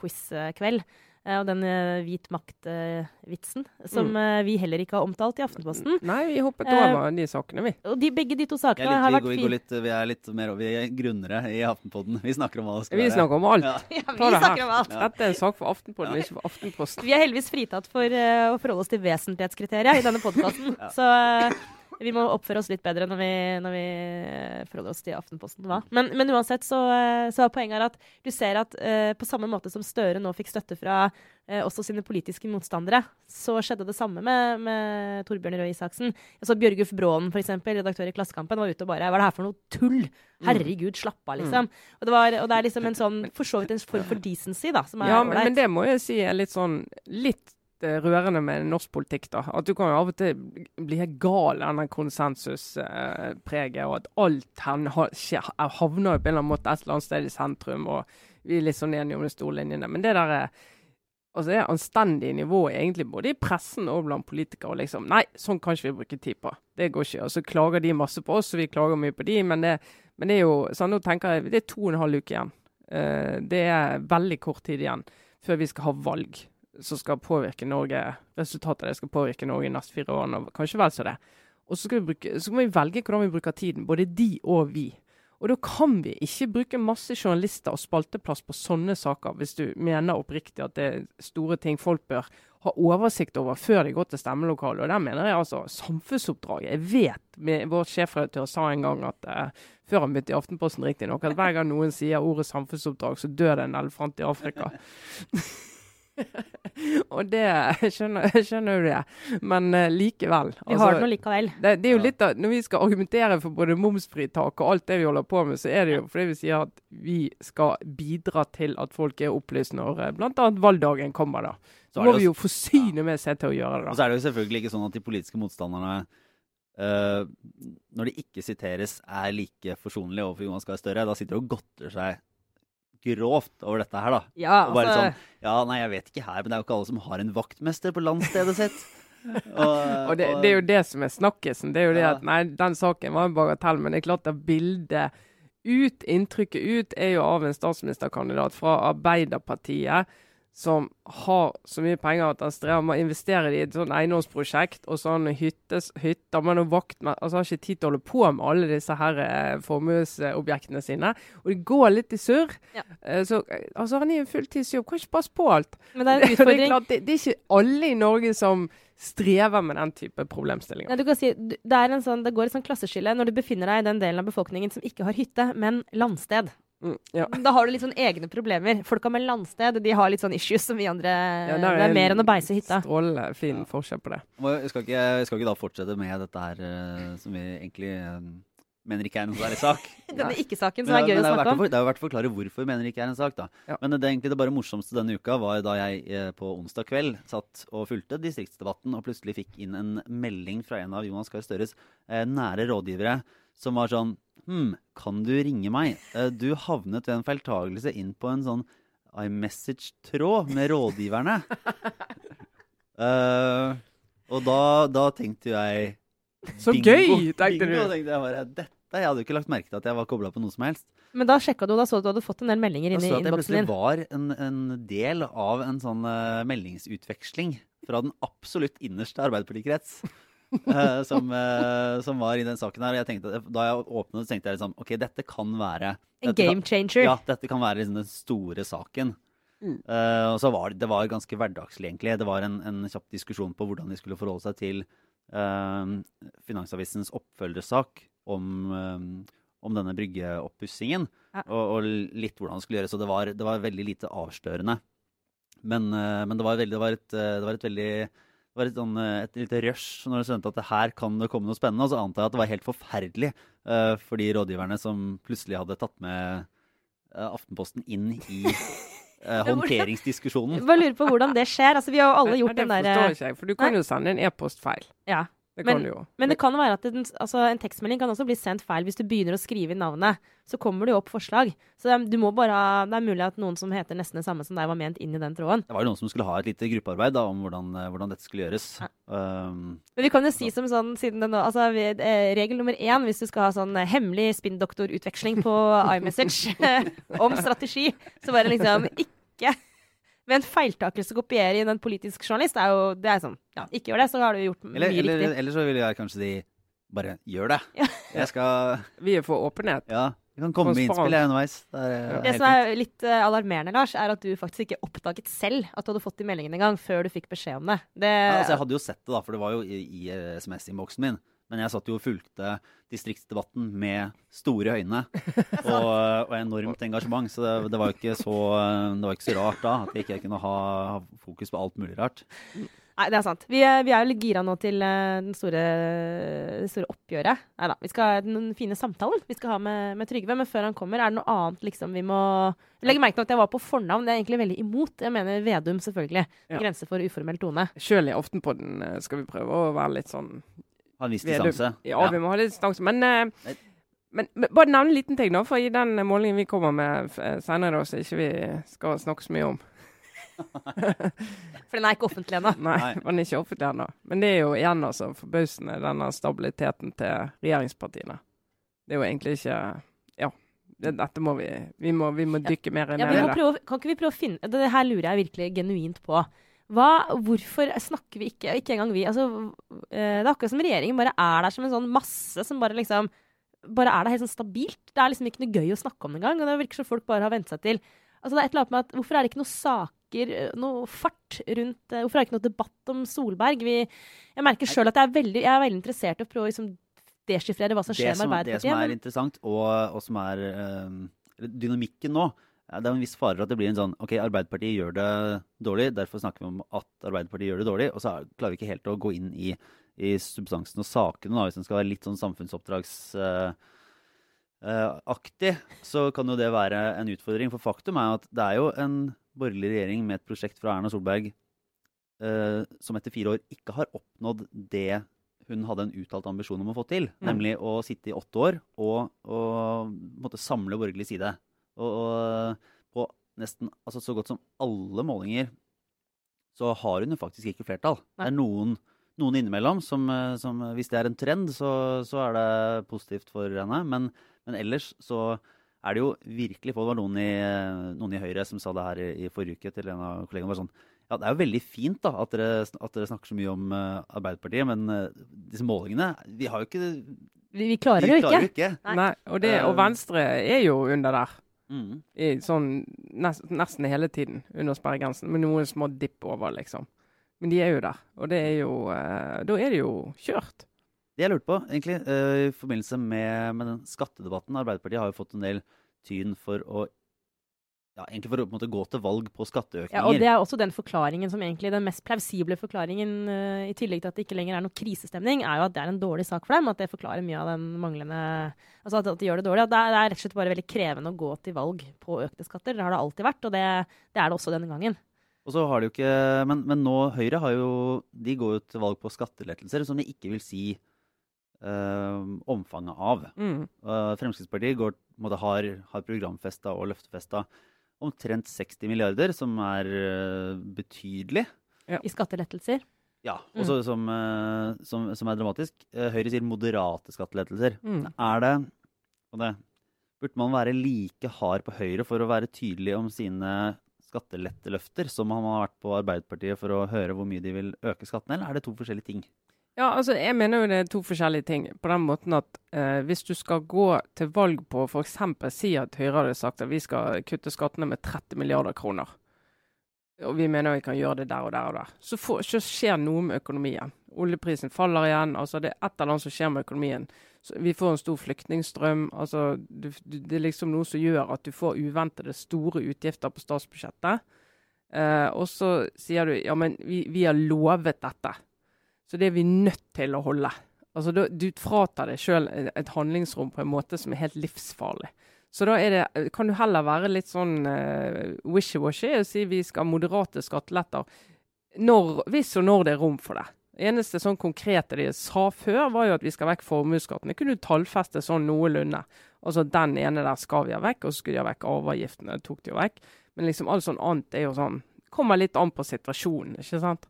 quiz-kveld. Eh, Og den eh, hvit makt-vitsen, som Mm. eh, vi heller ikke har omtalt i Aftenposten. Nei, vi hoppet Eh, over de sakene, vi. Og de, begge de to sakene litt, har vært fine. vi, går litt, vi er litt mer vi er grunnere i Aftenpodden. Vi snakker om hva det skal Vi være. snakker om alt. Ja. Ja, vi snakker om alt. Dette er en sak for Aftenposten, ikke for Aftenposten. Vi er heldigvis fritatt for uh, å forholde oss til vesentlighetskriteriet i denne podkasten. Ja. Så eh, vi må oppføre oss litt bedre når vi, når vi eh, forholder oss til Aftenposten. Hva? Men, men uansett så, eh, så er poenget at du ser at uh, på samme måte som Støre nå fikk støtte fra uh, også sine politiske motstandere, så skjedde det samme med, med Torbjørn Røe Isaksen. Jeg så Bjørgulf Brånen, for eksempel, redaktør i Klassekampen, var ute og bare Hva er det her for noe tull? Herregud, slapp av, liksom. Og, det var, og det er liksom en sånn, for så vidt en form for decency, da, som er Ja, men, men det må jeg si er litt sånn litt eh, rørende med norsk politikk. da. At du kan jo av og til bli helt gal av den konsensuspreget, og at alt havner på en eller annen måte et eller annet sted i sentrum, og vi er litt sånn enige om de store linjene. Men det der er Altså det er anstendig nivå egentlig både i pressen og blant politikere. liksom, Nei, sånn kan ikke vi bruke tid på. Det går ikke. Og så klager de masse på oss, og vi klager mye på de, men det, men det er jo sånn, nå tenker jeg, det er to og en halv uke igjen. Uh, det er veldig kort tid igjen før vi skal ha valg som skal påvirke Norge. Resultatet av det skal påvirke Norge i neste fire år, og kanskje vel så det. Og så, bruke, så må vi velge hvordan vi bruker tiden, både de og vi. Og da kan vi ikke bruke masse journalister og spalteplass på sånne saker, hvis du mener oppriktig at det er store ting folk bør ha oversikt over før de går til stemmelokalet. Og der mener jeg altså samfunnsoppdraget. Jeg vet, vår sjefredaktør sa en gang at eh, før han begynte i Aftenposten riktignok, at hver gang noen sier ordet samfunnsoppdrag, så dør det en elefant i Afrika. og det skjønner, skjønner du det. Men uh, likevel. Vi har det nå likevel. det, det er jo Ja. litt av, Når vi skal argumentere for både momsfritak og alt det vi holder på med, så er det jo fordi vi sier at vi skal bidra til at folk er opplyst når uh, bl.a. valgdagen kommer. da. Så må vi jo- forsyne ja. med seg til å gjøre det Og så er det jo selvfølgelig ikke sånn at de politiske motstanderne Uh, når de ikke siteres, er like forsonlige overfor Jonas Gahr Støre. Da sitter de og godter seg grovt over dette her, da. Ja, altså, sånn Ja, nei, jeg vet ikke her, men det er jo ikke alle som har en vaktmester på landstedet sitt. Og, Og det, det er jo det som er snakkisen. Det er jo det Ja. at nei, den saken var en bagatell, men det er klart at bildet ut, inntrykket ut, er jo av en statsministerkandidat fra Arbeiderpartiet som har så mye penger at han strever med å investere i et sånn eiendomsprosjekt og sånn hyttes, hytter men vakt altså har ikke tid til å holde på med alle disse her eh, formuesobjektene sine. Og det går litt i surr. Ja. Eh, så eh, altså, han er i en fulltidsjobb, kan ikke passe på alt. men det er en Det er klart, det, det er ikke alle i Norge som strever med den type problemstillinger. Nei, du kan si, det, en sånn, det går et sånn klasseskille når du befinner deg i den delen av befolkningen som ikke har hytte, men landsted. Mm, ja. Da har du litt sånn egne problemer. Folka med landsted de har litt sånn issues som vi andre Ja, Det er mer enn å beise hytta. Strålende fin forskjell på det. vi Jeg skal, ikke, jeg skal ikke da fortsette med dette her eh, som vi egentlig eh, mener ikke er noen særlig sak. Denne ikke-saken som er det, gøy men å er snakke om. det er jo verdt å forklare hvorfor vi mener det ikke er en sak. da. Ja. Men det er egentlig det bare morsomste denne uka var da jeg eh, på onsdag kveld satt og fulgte distriktsdebatten og plutselig fikk inn en melding fra en av Jonas Gahr Støres eh, nære rådgivere som var sånn Hm, kan du ringe meg? Eh, du havnet ved en feiltagelse inn på en sånn iMessage-tråd med rådgiverne. uh, og da, da tenkte jeg Så bingo, gøy, tenkte bingo, du. tenkte jeg bare, Dette, Jeg hadde jo ikke lagt merke til at jeg var kobla på noe som helst. Men da sjekka du, og da så du at du hadde fått en del meldinger inn i så at jeg plutselig var en, en del av en sånn uh, meldingsutveksling fra den absolutt innerste Arbeiderpartikrets. eh, som, eh, som var i den saken her. Og jeg tenkte, da jeg åpnet, tenkte jeg liksom OK, dette kan være En game changer. Ja, dette kan være liksom den store saken. Mm. Uh, og så var det, det var ganske hverdagslig, egentlig. Det var en, en kjapp diskusjon på hvordan de skulle forholde seg til uh, Finansavisens oppfølgersak om, eh, om denne bryggeoppussingen. Ja. Og, og litt hvordan det skulle gjøres. Og det var, det var veldig lite avslørende. Men, uh, men det, var veldig, det, var et, det var et veldig det var et, sånn, eh, et lite rush når du skjønte at det her kan det komme noe spennende. Og så antar jeg at det var helt forferdelig uh, for de rådgiverne som plutselig hadde tatt med uh, Aftenposten inn i uh, håndteringsdiskusjonen. Bare lurer på hvordan det skjer. Altså, vi har jo alle gjort det den derre forstår ikke jeg, for du kan jo sende en e-post feil. Ja. Det Men- kan jo. Men det kan være at den, altså, en tekstmelding kan også bli sendt feil hvis du begynner å skrive inn navnet. Så kommer det jo opp forslag. Så det du må bare det er mulig at noen som heter nesten det samme som deg, var ment inn i den tråden. Det var jo noen som skulle ha et lite gruppearbeid da, om hvordan, eh, hvordan dette skulle gjøres. Um, Men vi kan jo si som sånn, siden det nå altså, eh, Regel nummer én hvis du skal ha sånn eh, hemmelig spinndoktorutveksling på iMessage om strategi, så bare liksom ikke ved en feiltakelse kopiere inn en politisk journalist. Det er jo det er sånn, ja, Ikke gjør det, så har du gjort eller, mye eller, riktig. eller så vil jeg kanskje de bare gjør det. Ja. Jeg skal Vi er for åpenhet. Ja, vi kan komme med innspill underveis. Det er, eh, Det som er litt uh, alarmerende, Lars, er at du faktisk ikke oppdaget selv at du hadde fått de meldingene en gang, før du fikk beskjed om det. det Ja, altså, jeg hadde jo sett det, da, for det var jo i, i eh, SMS-innboksen min. Men jeg satt jo og fulgte distriktsdebatten med store øyne og, og enormt engasjement. Så det, det, var jo ikke så, det var ikke så rart da at jeg ikke kunne ha, ha fokus på alt mulig rart. Nei, det er sant. Vi er, vi er jo litt gira nå til eh, den store, det store oppgjøret. Nei da. Vi skal ha den fine samtalen vi skal ha med, med Trygve. Men før han kommer, er det noe annet liksom vi må Legg merke til at jeg var på fornavn. Det er jeg egentlig veldig imot. Jeg mener Vedum, selvfølgelig. Ja. Grense for uformell tone. Sjøl i Aftenpodden eh, skal vi prøve å være litt sånn Ha en viss distanse. Ja, vi må ha litt distanse. Men, eh, men, men bare nevne en liten ting, da. For i den målingen vi kommer med eh, senere, da, så ikke vi skal snakke så mye om For den er ikke offentlig ennå. Nei, den er ikke offentlig ennå. Men det er jo igjen altså forbausende, denne stabiliteten til regjeringspartiene. Det er jo egentlig ikke Ja. Det, dette må vi Vi må, vi må dykke mer Ja, ned i det. prøve, kan ikke vi prøve å finne Det her lurer jeg virkelig genuint på. Hva, hvorfor snakker vi ikke Ikke engang vi. Altså, eh, det er akkurat som regjeringen bare er der som en sånn masse som bare liksom Bare er der helt sånn stabilt. Det er liksom ikke noe gøy å snakke om engang. Og det virker som folk bare har vent seg til Altså, det er et eller annet med at Hvorfor er det ikke noe saker, eh, noe fart rundt eh, Hvorfor er det ikke noe debatt om Solberg? Vi, jeg merker sjøl at jeg er, veldig, jeg er veldig interessert i å prøve å liksom, deschiffrere hva som skjer med som, med det som er interessant, og, og som er øh, dynamikken nå ja, Det er en viss fare for at det blir en sånn OK, Arbeiderpartiet gjør det dårlig, derfor snakker vi om at Arbeiderpartiet gjør det dårlig. Og så er- klarer vi ikke helt å gå inn i, i substansen og sakene, da, hvis en skal være litt sånn samfunnsoppdragsaktig. så kan jo det være en utfordring. For faktum er jo at det er jo en borgerlig regjering med et prosjekt fra Erna Solberg eh, som etter fire år ikke har oppnådd det hun hadde en uttalt ambisjon om å få til, Mm. nemlig å sitte i åtte år og, og måtte samle borgerlig side. Og, og på nesten altså så godt som alle målinger så har hun jo faktisk ikke flertall. Nei. Det er noen, noen innimellom som, eh, som Hvis det er en trend, så, så er det positivt for henne. Men, men ellers så er det jo virkelig få Det var noen i, noen i Høyre som sa det her i, i forrige uke til en av kollegaene. Var sånn, ja, Det er jo veldig fint da, at dere, at dere snakker så mye om uh, Arbeiderpartiet, men uh, disse målingene Vi har jo ikke Vi, vi klarer vi det jo ikke. ikke. Nei. Nei, og, det, og Venstre er jo under der. I sånn nest, nesten hele tiden under sperregrensen, med noen små dipp over, liksom. Men de er jo der. Og det er jo eh, Da er det jo kjørt. Det jeg lurte på, egentlig, eh, i forbindelse med, med den skattedebatten Arbeiderpartiet har jo fått en del tyn for å ja, egentlig for å på en måte gå til valg på skatteøkninger. Ja, og det er også den forklaringen som egentlig den mest plausible forklaringen, uh, i tillegg til at det ikke lenger er noe krisestemning, er jo at det er en dårlig sak for dem. At det forklarer mye av den manglende Altså at, at de gjør det dårlig. At det er, det er rett og slett bare veldig krevende å gå til valg på økte skatter. Det har det alltid vært, og det, det er det også denne gangen. Og så har de jo ikke, men, men nå Høyre har jo, de går jo til valg på skattelettelser som de ikke vil si uh, omfanget av. Mm. Uh, Fremskrittspartiet går, måte, har, har programfesta og løftefesta omtrent 60 milliarder, som er betydelig. betydelig. I skattelettelser. Ja, også som, eh, som, som er dramatisk. Eh, Høyre sier moderate skattelettelser. Mm. Er det, og det Burde man være like hard på Høyre for å være tydelig om sine skatteletteløfter som man har vært på Arbeiderpartiet for å høre hvor mye de vil øke skattene, eller er det to forskjellige ting? Ja, altså jeg mener jo det er to forskjellige ting. På den måten at eh, hvis du skal gå til valg på f.eks. si at Høyre hadde sagt at vi skal kutte skattene med 30 milliarder kroner, og vi mener vi kan gjøre det der og der og der, så, får, så skjer noe med økonomien. Oljeprisen faller igjen. altså Det er et eller annet som skjer med økonomien. Så vi får en stor flyktningstrøm. altså du, Det er liksom noe som gjør at du får uventede store utgifter på statsbudsjettet. Eh, og så sier du ja, men vi, vi har lovet dette. Så det er vi nødt til å holde. Altså, du, fratar deg sjøl et handlingsrom på en måte som er helt livsfarlig. Så da er det, kan du heller være litt sånn uh, wishy-washy og si vi skal ha moderate skatteletter når, hvis og når det er rom for det. Det eneste sånn konkrete de sa før, var jo at vi skal vekk formuesskatten. Det kunne du tallfeste sånn noenlunde. Altså den ene der skal vi ha vekk, og så skulle de ha vekk arveavgiftene. Tok de jo vekk. Men liksom alt sånn annet er jo sånn Kommer litt an på situasjonen, ikke sant.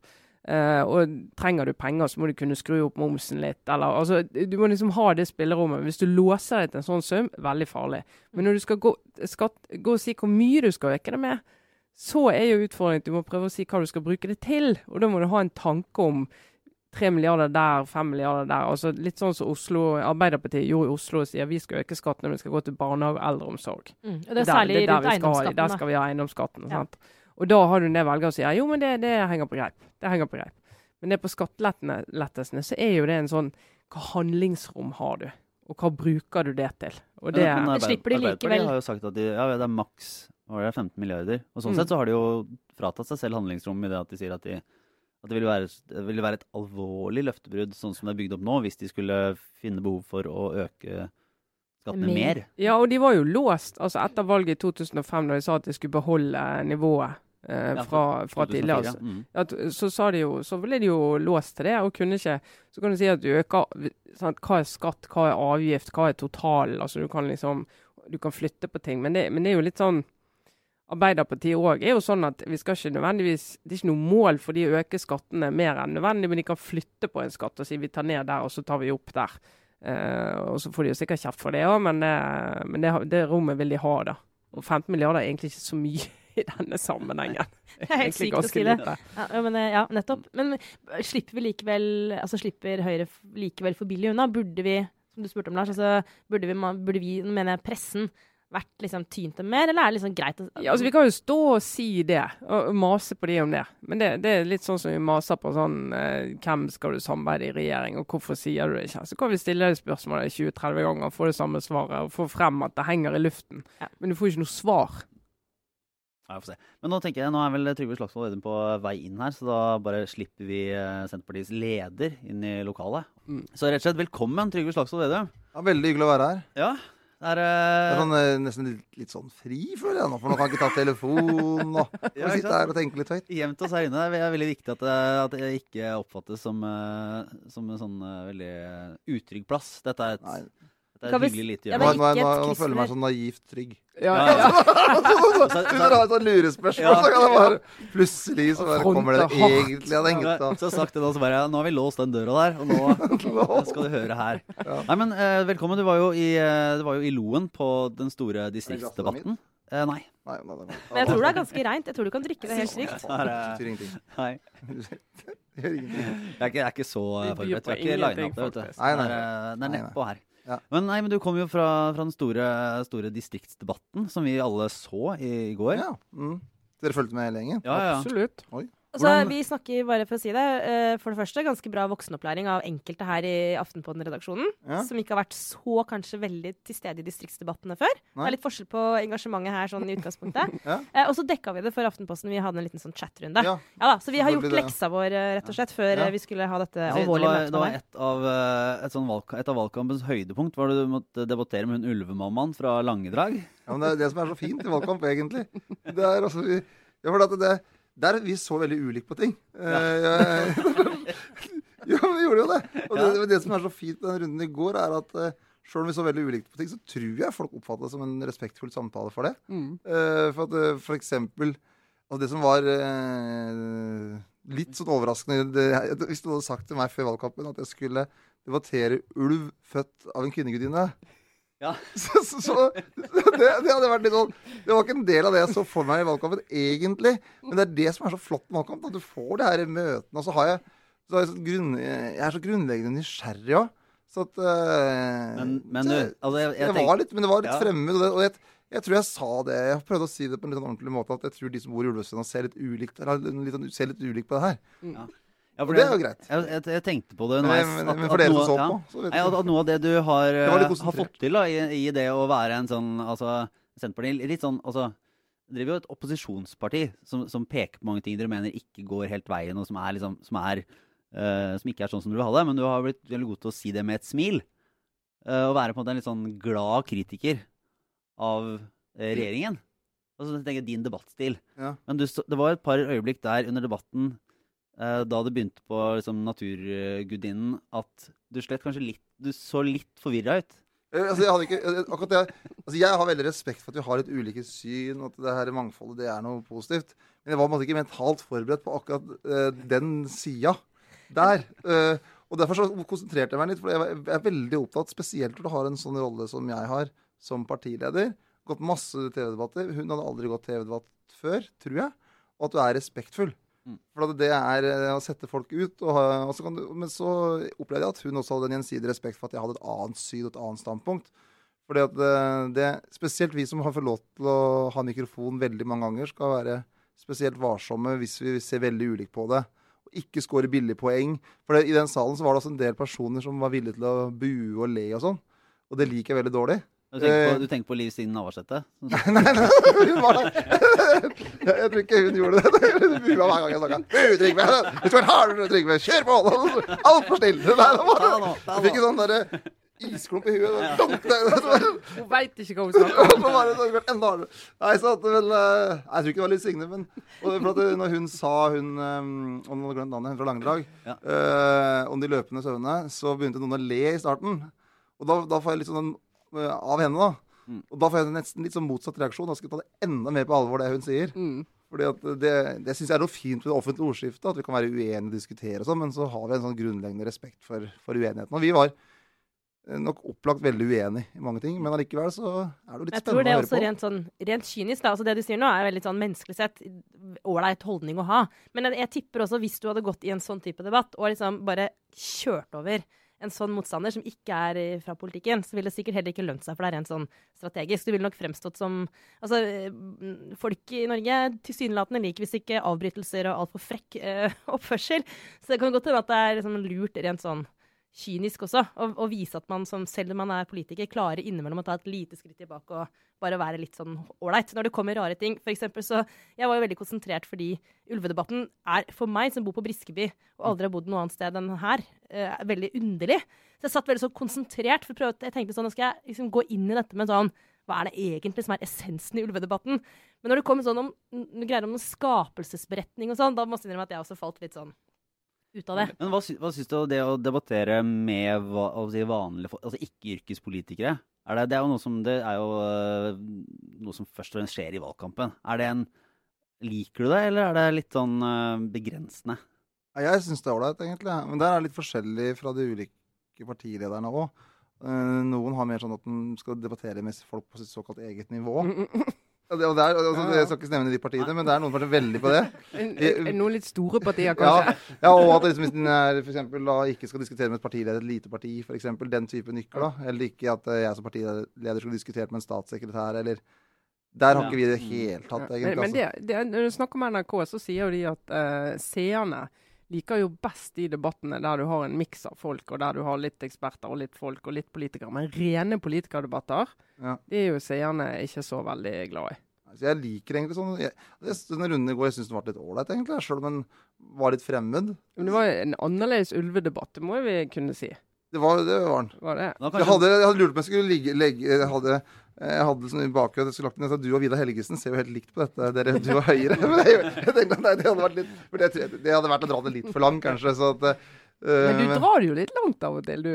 Uh, og trenger du penger, så må du kunne skru opp momsen litt. Eller, altså, du må liksom ha det spillerommet. Hvis du låser deg til en sånn sum, veldig farlig. Men når du skal gå, skal gå og si hvor mye du skal øke det med, så er jo utfordringen at du må prøve å si hva du skal bruke det til. Og da må du ha en tanke om tre milliarder der, fem milliarder der. altså Litt sånn som Oslo, Arbeiderpartiet gjorde i Oslo og sier vi skal øke skatten når vi skal gå til barnehage og eldreomsorg. Mm. Og det er særlig der, det er rundt eiendomsskatten. Der skal vi ha eiendomsskatten. Ja. Og da har du ned velgere og sier jo, men det, det, henger på greip. Det henger på greip. Men det på skattelettelsene så er jo det en sånn Hva handlingsrom har du? Og hva bruker du det til? Og det, ja, det slipper de likevel. Arbeiderpartiet har jo sagt at de, ja, det er maks 15 milliarder. Og sånn Mm. sett så har de jo fratatt seg selv handlingsrom i det at de sier at, de, at det, ville være, det ville være et alvorlig løftebrudd sånn som det er bygd opp nå, hvis de skulle finne behov for å øke skattene Mer. mer. Ja, og de var jo låst altså etter valget i 2005, da de sa at de skulle beholde nivået eh, fra, fra tidligere. altså. Mm. At, så, sa de jo, så ble de jo låst til det, og kunne ikke Så kan du si at du øker sant? Hva er skatt, hva er avgift, hva er totalen? Altså du kan liksom Du kan flytte på ting. Men det, men det er jo litt sånn Arbeiderpartiet òg er jo sånn at vi skal ikke nødvendigvis Det er ikke noe mål for de å øke skattene mer enn nødvendig, men de kan flytte på en skatt og si vi tar ned der, og så tar vi opp der. Eh, og så får de jo sikkert kjeft for det òg, men, det, men det, det rommet vil de ha, da. Og 15 milliarder er egentlig ikke så mye i denne sammenhengen. Det er helt sykt å ganske si det. Ja, men, eh, ja, nettopp. Men slipper vi likevel Altså slipper Høyre likevel for billig unna? Burde vi, som du spurte om, Lars, altså, burde vi, burde vi mener jeg pressen, vært liksom tynt dem mer, eller er det liksom greit å Ja, altså Vi kan jo stå og si det, og mase på de om det. Men det, det er litt sånn som vi maser på sånn eh, Hvem skal du samarbeide i regjering, og hvorfor sier du det ikke? Så kan vi stille det spørsmålet 20-30 ganger og få det samme svaret, og få frem at det henger i luften. Ja. Men du får ikke noe svar. Ja, jeg får se. Men nå tenker jeg, nå er vel Trygve Slagsvold Vedum på vei inn her, så da bare slipper vi eh, Senterpartiets leder inn i lokalet. Mm. Så rett og slett velkommen, Trygve Slagsvold Vedum. Ja, veldig hyggelig å være her. Ja, det er, Det er eh, sånn, eh, nesten litt, litt sånn fri, føler jeg nå. For nå kan jeg ikke ta telefonen og ja, sitte her og tenke litt høyt. Gjemt oss her inne. Det er veldig viktig at det, at det ikke oppfattes som, eh, som en sånn eh, veldig eh, utrygg plass. Dette er et, Nei. Dette er et hyggelig lite Ja, Nå, hjørne. men nå, nå, nå føler jeg meg så naivt trygg. Ja, Ja, ja. Du har et sånt lurespørsmål, Ja. så kan det bare plutselig så bare kommer det egentlig av den Ja, gutta. Så sagt det da, så bare Nå har vi låst den døra der, og nå skal du høre her. Nei, men eh, Velkommen. Du var jo i, eh, du var jo i Loen på den store distriktsdebatten. Eh, nei. Nei, nei, nei. Men jeg tror det er ganske reint. Jeg tror du kan drikke det helt trygt. Er- Det betyr ingenting. nei. Det. Jeg er ikke, jeg er ikke så forberedt. Vi har ikke lina opp det. vet du. Det er, eh, det er nedpå her. Ja. Men nei, men du kom jo fra, fra den store, store distriktsdebatten som vi alle så i, i går. Ja. Mm. Dere fulgte med hele gjengen? ja, ja. Absolutt. Altså, Hvordan- vi snakker, bare for å si det, eh, for det første ganske bra voksenopplæring av enkelte her i Aftenpåden-redaksjonen. Ja. som ikke har vært så kanskje veldig til stede i distriktsdebattene før. Det er litt forskjell på engasjementet her sånn i utgangspunktet. Ja. Eh, og så dekka vi det for Aftenposten. Vi hadde en liten sånn chatrunde. Ja. Ja. da, så vi har gjort det. leksa vår, eh, rett og slett, før Ja. vi skulle ha dette alvorlige møtet det var det var et av, et, sånn valg, et av valgkampens høydepunkt var det du måtte debattere med hun ulvemammaen fra Langedrag. Ja, men det er det som er så fint i valgkamp, egentlig. Det er altså ja, for at det, Der vi så veldig ulikt på ting. Eh, ja, vi gjorde jo det. Og det, det som er så fint med den runden i går, er at uh, selv om vi så veldig ulikt på ting, så tror jeg folk oppfattet det som en respektfull samtale for det. Mm. Eh, for at eh, for eksempel altså Det som var eh, litt sånn overraskende det, Hvis du hadde sagt til meg før valgkampen at jeg skulle debattere ulv født av en kvinnegudinne Ja. så, så, så det, det hadde vært litt sånn Det var ikke en del av det jeg så for meg i valgkampen, egentlig. Men det er det som er så flott med valgkamp. At du får de her møtene. Og så har jeg, så har jeg, så grunn, jeg er så grunnleggende nysgjerrig òg. Så at Men, men jeg- altså, jeg, jeg det var litt, men det var litt Ja. fremmed. Og, det, og jeg, jeg tror jeg sa det Jeg prøvde å si det på en litt sånn ordentlig måte. At jeg tror de som bor i Ulvesund ser litt ulikt sånn- ser litt ulikt på det her. ja, Og for det er jo greit. Jeg, jeg, jeg tenkte på det Men, underveis. at- men at for dere noe- som så ja. på, så vet Nei, at, at noe av det du har, Det eh, har fått til da, i, i det å være en sånn altså, Senterpartiet litt sånn altså, driver jo et opposisjonsparti som, som peker på mange ting dere mener ikke går helt veien, og som, er liksom, som, er, uh, som ikke er sånn som du vil ha det. Men du har blitt veldig god til å si det med et smil. Eh, og være på en måte en litt sånn glad kritiker av regjeringen. Altså, jeg tenker din debattstil. Ja. Men du, det var et par øyeblikk der under debatten da det begynte på liksom, Naturgudinnen, at du slett kanskje litt Du så litt forvirra ut. Eh, Altså, jeg, ikke, eh, akkurat det, altså, jeg har veldig respekt for at vi har litt ulike syn, at det her mangfoldet det er noe positivt. Men jeg var måte ikke mentalt forberedt på akkurat eh, den sida der. Eh, og Derfor så konsentrerte jeg meg litt, for jeg jeg er veldig opptatt, spesielt når du har en sånn rolle som jeg har som partileder. Gått masse TV-debatter. Hun hadde aldri gått TV-debatt før, tror jeg. Og at du er respektfull. Mm. For det er eh, å sette folk ut. Og, og så du, men så opplevde jeg at hun også hadde en gjensidig respekt for at jeg hadde et annet syn og et annet standpunkt. Fordi at det, det, Spesielt vi som har fått lov til å ha mikrofon veldig mange ganger, skal være spesielt varsomme hvis vi ser veldig ulikt på det. Og ikke score billige poeng. For det, i den salen så var det også en del personer som var villige til å bue og le og sånn. Og det liker jeg veldig dårlig. Du tenker Eh. på, du tenker på Liv Signe Navarsete? Nei, nei, hun var der. Jeg, jeg tror ikke hun gjorde det. Hun bua hver gang jeg snakka. Bu, Trygve! Du skal være hardere, Trygve! Kjør på! Altfor snill! Nei, det var Ta Jeg fikk en sånn derre isklump i huet. Det- det Hun veit ikke hva hun snakker om. det enda. Nei, så at vel eh, Jeg tror ikke det var litt Signe, men og for at når hun sa hun Om har glemt navnet, hun fra Langedrag, Ja. eh, om de løpende søvnene, så begynte noen å le i starten. Og da, da får jeg litt sånn eh, av henne, da. Mm. Og da får jeg nesten litt sånn motsatt reaksjon. Da skal jeg ta det enda mer på alvor, det hun sier. Mm. Fordi at det, det syns jeg er noe fint med det offentlige ordskiftet. At vi kan være uenige og diskutere og sånn, men så har vi en sånn grunnleggende respekt for, for uenigheten. Og vi var eh, nok opplagt veldig uenige i mange ting, men allikevel så er det jo litt Jeg tror det er også rent, sånn, rent kynisk. Da. Altså det du sier nå, er veldig sånn menneskelig sett ålreit holdning å ha. Men jeg, jeg tipper også, hvis du hadde gått i en sånn type debatt og liksom bare kjørt over en sånn motstander som ikke er eh, fra politikken, så ville det sikkert heller ikke lønt seg, for er rent sånn strategisk. Du ville nok fremstått som Altså, eh, folk i Norge tilsynelatende liker visst ikke avbrytelser og altfor frekk eh, oppførsel. Så det kan godt hende at det er liksom lurt rent sånn kynisk også, å, og, vise at man som, selv om man er politiker, klarer innimellom å ta et lite skritt tilbake og bare være litt sånn ålreit når det kommer rare ting. For eksempel så Jeg var jo veldig konsentrert fordi ulvedebatten er for meg, som bor på Briskeby og aldri har bodd noe annet sted enn her, eh, veldig underlig. Så jeg satt veldig sånn konsentrert, for å prøve, jeg tenkte sånn, nå skal jeg liksom gå inn i dette med sånn hva er det egentlig som er essensen i ulvedebatten? Men når det kommer sånn om greier om skapelsesberetning og sånn, da må jeg innrømme at jeg også falt litt sånn ut av det. Men hva, sy hva syns du om det å debattere med hva, si, vanlige folk, altså ikke-yrkespolitikere? Er det, det er jo noe som det er jo uh, noe som først og fremst skjer i valgkampen. Er det en Liker du det, eller er det litt sånn uh, begrensende? Jeg syns det er ålreit, egentlig. Men der er det litt forskjellig fra de ulike partilederne òg. noen har mer sånn at de skal debattere med folk på sitt såkalt eget nivå. Og det, er, altså, Jeg skal ikke nevne de partiene, men det er noen som er veldig på det. En- en- Noen litt store partier, kanskje. Ja, ja, og at liksom, hvis da, ikke skal diskutere med et partileder, et lite parti, f.eks. Den type nykker. da. Eller ikke at eh, jeg som partileder skulle diskutert med en statssekretær, eller Der har ikke vi det helt tatt, egentlig. Men, men det, det, når du snakker med NRK, så sier jo de at uh, seerne liker jo best de debattene der du har en miks av folk, og der du har litt eksperter og litt folk og litt politikere. Men rene politikerdebatter, Ja. det er jo seerne ikke så veldig glad i. Altså, jeg liker egentlig sånn jeg, Den runden i går jeg syns den var litt ålreit, egentlig. Selv om den var litt fremmed. Men det var en annerledes ulvedebatt, det må vi kunne si. Det var det var den. Var det? Jeg hadde, jeg hadde lurt på om jeg skulle ligge, legge Jeg hadde, jeg hadde sånn i bakgrunnen jeg skulle lagt inn, at du og Vidar Helgesen ser jo helt likt på dette. Dere, du og Høyre. Men jeg, jeg tenkte at nei, det hadde vært litt for det, det hadde vært å dra det litt for langt, kanskje. Så at, uh, Men du drar det jo litt langt av og til, du.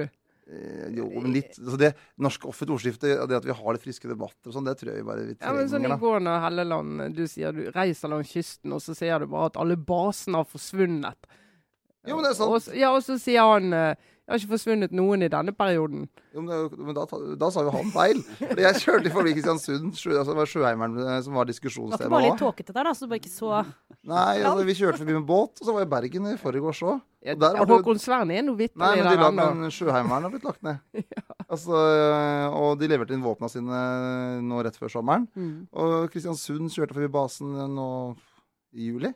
eh, Jo, men litt altså det norske offentlige ordskiftet, det at vi har litt friske debatter og sånn, det tror jeg vi bare vi Ja, men sånn I går når Helleland du sier du reiser langs kysten, og så sier du bare at alle basene har forsvunnet. Jo, men det er sant. Og, ja, og så sier han eh, det har ikke forsvunnet noen i denne perioden. Jo, men, men da, da sa jo han feil. Fordi jeg kjørte forbi Kristiansund, altså det var Sjøheimeren eh, som var Det var ikke bare litt tåkete der, da, så du bare ikke så Nei, altså, vi kjørte forbi med båt, og så var jeg i Bergen i forgårs òg. Ja, er noe Nei, vitterlig men, de la, men Sjøheimeren har blitt lagt ned. altså, øh, og de leverte inn våpna sine nå rett før sommeren. Mm. Og Kristiansund kjørte forbi basen nå i juli.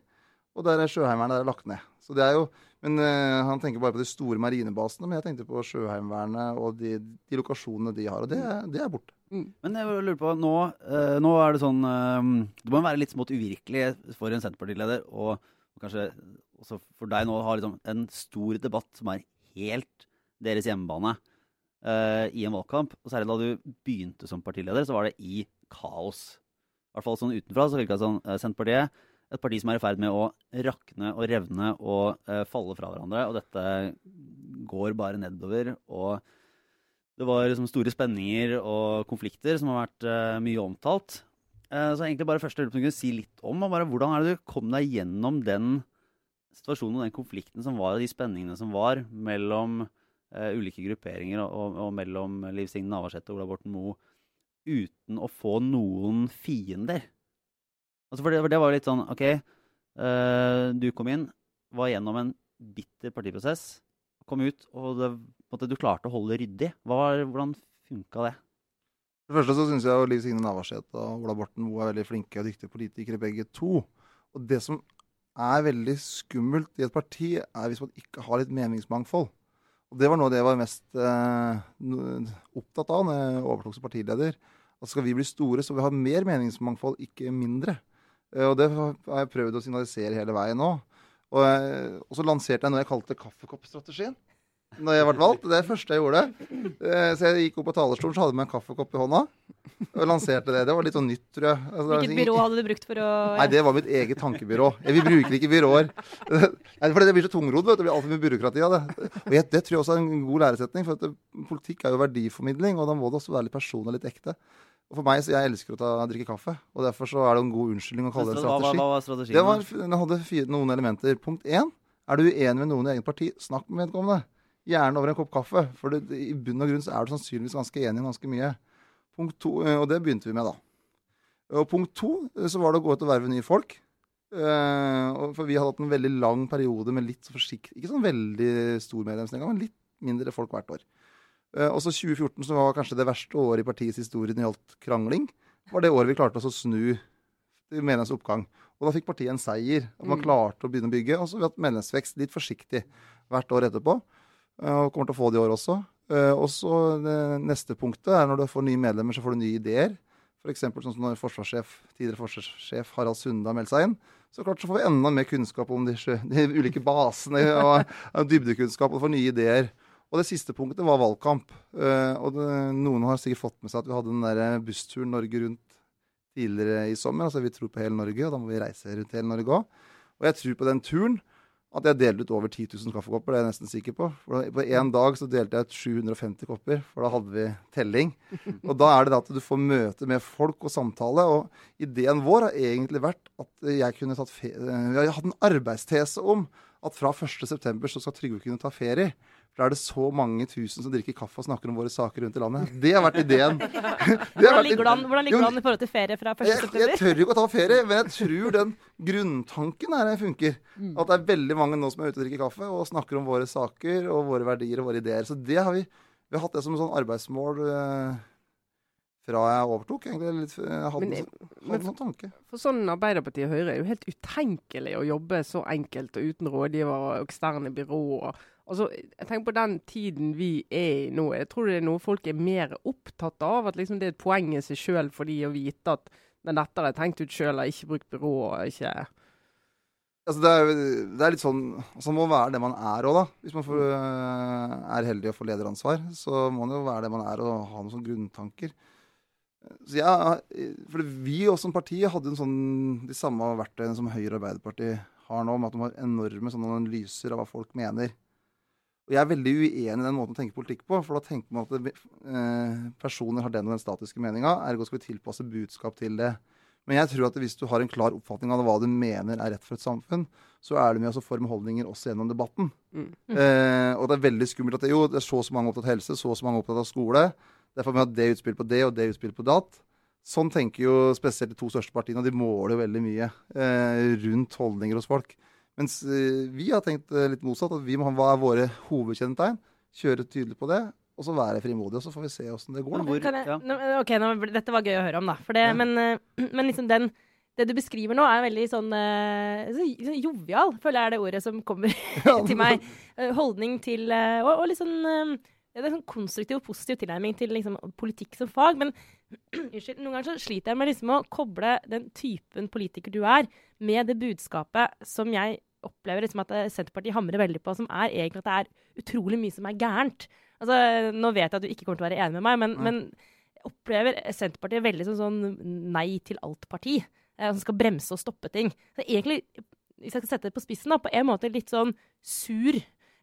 Og der er Sjøheimeren der er lagt ned. Så det er jo, men uh, Han tenker bare på de store marinebasene, men jeg tenkte på Sjøheimevernet og de, de lokasjonene de har. Og det, er- det er borte. Men jeg lurer på, nå, uh, nå er det sånn uh, Det må være litt smått uvirkelig for en Senterpartileder, og, og kanskje også for deg nå, å ha liksom en stor debatt som er helt deres hjemmebane i en valgkamp. Og særlig da du begynte som partileder, så var det i kaos. I hvert fall sånn utenfra så virka det sånn Senterpartiet, et parti som er i ferd med å rakne og revne og uh, falle fra hverandre. Og dette går bare nedover. Og det var liksom store spenninger og konflikter som har vært uh, mye omtalt. Uh, så egentlig bare første du kunne si litt om bare hvordan er det du kom deg gjennom den situasjonen og den konflikten som var, og de spenningene som var mellom ulike grupperinger og, og, og mellom Liv Signe Navarsete og Ola Borten Moe uten å få noen fiender. Altså for, det, for det var litt sånn OK, uh, du kom inn, var gjennom en bitter partiprosess, kom ut, og det, måte, du klarte å holde det ryddig. Var- hvordan funka det? For det første så syns jeg jo Liv Signe Navarsete og Ola Borten Moe er veldig flinke og dyktige politikere, begge to. Og det som er veldig skummelt i et parti, er hvis man ikke har litt meningsmangfold. Og det var noe av det jeg var mest eh, opptatt av når jeg overtok som partileder. At skal vi bli store, så vi har mer meningsmangfold, ikke mindre. Eh, og det har jeg prøvd å signalisere hele veien nå. Og, og så lanserte jeg noe jeg kalte kaffekoppstrategien. Når jeg ble valgt. Det er det første jeg gjorde. Eh, Så jeg gikk opp på talerstolen, så hadde jeg med en kaffekopp i hånda. Og lanserte det. Det var litt sånn nytt, tror jeg. Altså, Hvilket liksom- byrå hadde du brukt for å Nei, det var mitt eget tankebyrå. Vi bruker ikke byråer. Fordi for Det blir så tungrodd. vet du. Det blir altfor mye byråkrati av det. Og jeg, Det tror jeg også er en god læresetning. For politikk er jo verdiformidling, og da må det også være litt personlig og litt ekte. Og for meg, så Jeg elsker å ta, drikke kaffe, og derfor så er det en god unnskyldning å kalle det en Hva, hva, strategi. hva var strategien? Det var, den hadde fire, noen elementer. Punkt én. Er du uenig med noen i eget parti, snakk med vedkommende. Gjerne over en kopp kaffe. For det, i bunn og grunn så er du sannsynligvis ganske enig om ganske mye. Punkt to, eh, Og det begynte vi med, da. Og punkt to eh, så var det å gå ut og verve nye folk. Eh, for vi hadde hatt en veldig lang periode med litt forsiktig Ikke sånn veldig stor medlemsnedgang, men litt mindre folk hvert år. Eh, og så 2014, som var kanskje det verste året i partiets historie når det gjaldt krangling, var det året vi klarte oss å snu til medlemsoppgang. Og da fikk partiet en seier. At man Mm. klarte å begynne å bygge. Og så har vi hatt medlemsvekst litt forsiktig hvert år etterpå. eh, Og kommer til å få det i år også. Eh, Og så neste punktet er når du får nye medlemmer, så får du nye ideer. F.eks. sånn som når forsvarssjef, tidligere forsvarssjef Harald Sunde har meldt seg inn. Så klart så får vi enda mer kunnskap om de, de ulike basene og, og dybdekunnskap og får nye ideer. Og det siste punktet var valgkamp. Eh, og det, noen har sikkert fått med seg at vi hadde den der bussturen Norge rundt tidligere i sommer. Altså vi tror på hele Norge, og da må vi reise rundt hele Norge òg. Og jeg tror på den turen at jeg delte ut over 10 000 kaffekopper. Det er jeg nesten sikker på. For på én dag så delte jeg ut 750 kopper, for da hadde vi telling. Og da er det det at du får møte med folk og samtale. Og ideen vår har egentlig vært at jeg kunne tatt fe Vi har hatt en arbeidstese om at fra 1.9. så skal Trygve kunne ta ferie. For da er det så mange tusen som drikker kaffe og snakker om våre saker rundt i landet. Det har vært ideen. Det har Hvordan ligger du an, hvordan ligger an i forhold til ferie fra 1. jeg, jeg tør jo ikke å ta ferie, men jeg tror den grunntanken her funker. At det er veldig mange nå som er ute og drikker kaffe og snakker om våre saker og våre verdier og våre ideer. Så det har vi, vi har hatt det som en sånn arbeidsmål eh, fra jeg overtok. egentlig. Litt, jeg hadde, Men- en sånn- hadde en sånn tanke. For sånn Arbeiderpartiet og Høyre er jo helt utenkelig å jobbe så enkelt og uten rådgiver og eksterne byråer. Altså, jeg tenker på den tiden vi er i nå. Jeg tror det er noe folk er mer opptatt av. At liksom det er et poeng i seg sjøl for de å vite at men dette har tenkt ut sjøl, har ikke brukt byrå. ikke... Altså, det, er, det er litt sånn altså, Man må være det man er òg, da. Hvis man får, øh, er heldig og får lederansvar, så må man jo være det man er og ha noen sånne grunntanker. Så jeg, for Vi også som parti hadde sånn, de samme verktøyene som Høyre og Arbeiderpartiet har nå, med at de har enorme sånne analyser av hva folk mener. Og Jeg er veldig uenig i den måten å tenke politikk på. For da tenker man at det, eh, personer har den og den statiske meninga, ergo skal vi tilpasse budskap til det. Men jeg tror at hvis du har en klar oppfatning av hva du mener er rett for et samfunn, så er det med å forme holdninger også gjennom debatten. Mm. Eh, og det er veldig skummelt at det, jo, det er så og så mange opptatt av helse, så og så mange opptatt av skole. Derfor må vi ha det utspill på det og det utspill på datt. Sånn tenker jo spesielt de to største partiene, og de måler jo veldig mye eh, rundt holdninger hos folk. Mens eh, vi har tenkt eh, litt motsatt, at vi må ha hva er våre hovedkjennetegn, kjøre tydelig på det, og så være frimodig, Og så får vi se åssen det går. Hvor, Kan jeg, nå, ok, nå, dette var gøy å høre om, da. For det, Ja. men, eh, men liksom den det du beskriver nå, er veldig sånn, så, jovial, føler jeg er det ordet som kommer til meg. Holdning til Og, og litt sånn det er sånn konstruktiv og positiv tilnærming til liksom, politikk som fag. Men unnskyld, noen ganger så sliter jeg med liksom å koble den typen politiker du er, med det budskapet som jeg opplever liksom at eh, Senterpartiet hamrer veldig på, som er egentlig at det er utrolig mye som er gærent. Altså, nå vet jeg at du ikke kommer til å være enig med meg, men, men opplever Senterpartiet veldig som sånn nei til alt-parti. Eh, som skal bremse og stoppe ting. Så egentlig, hvis jeg skal sette det på spissen, da, på en måte litt sånn sur.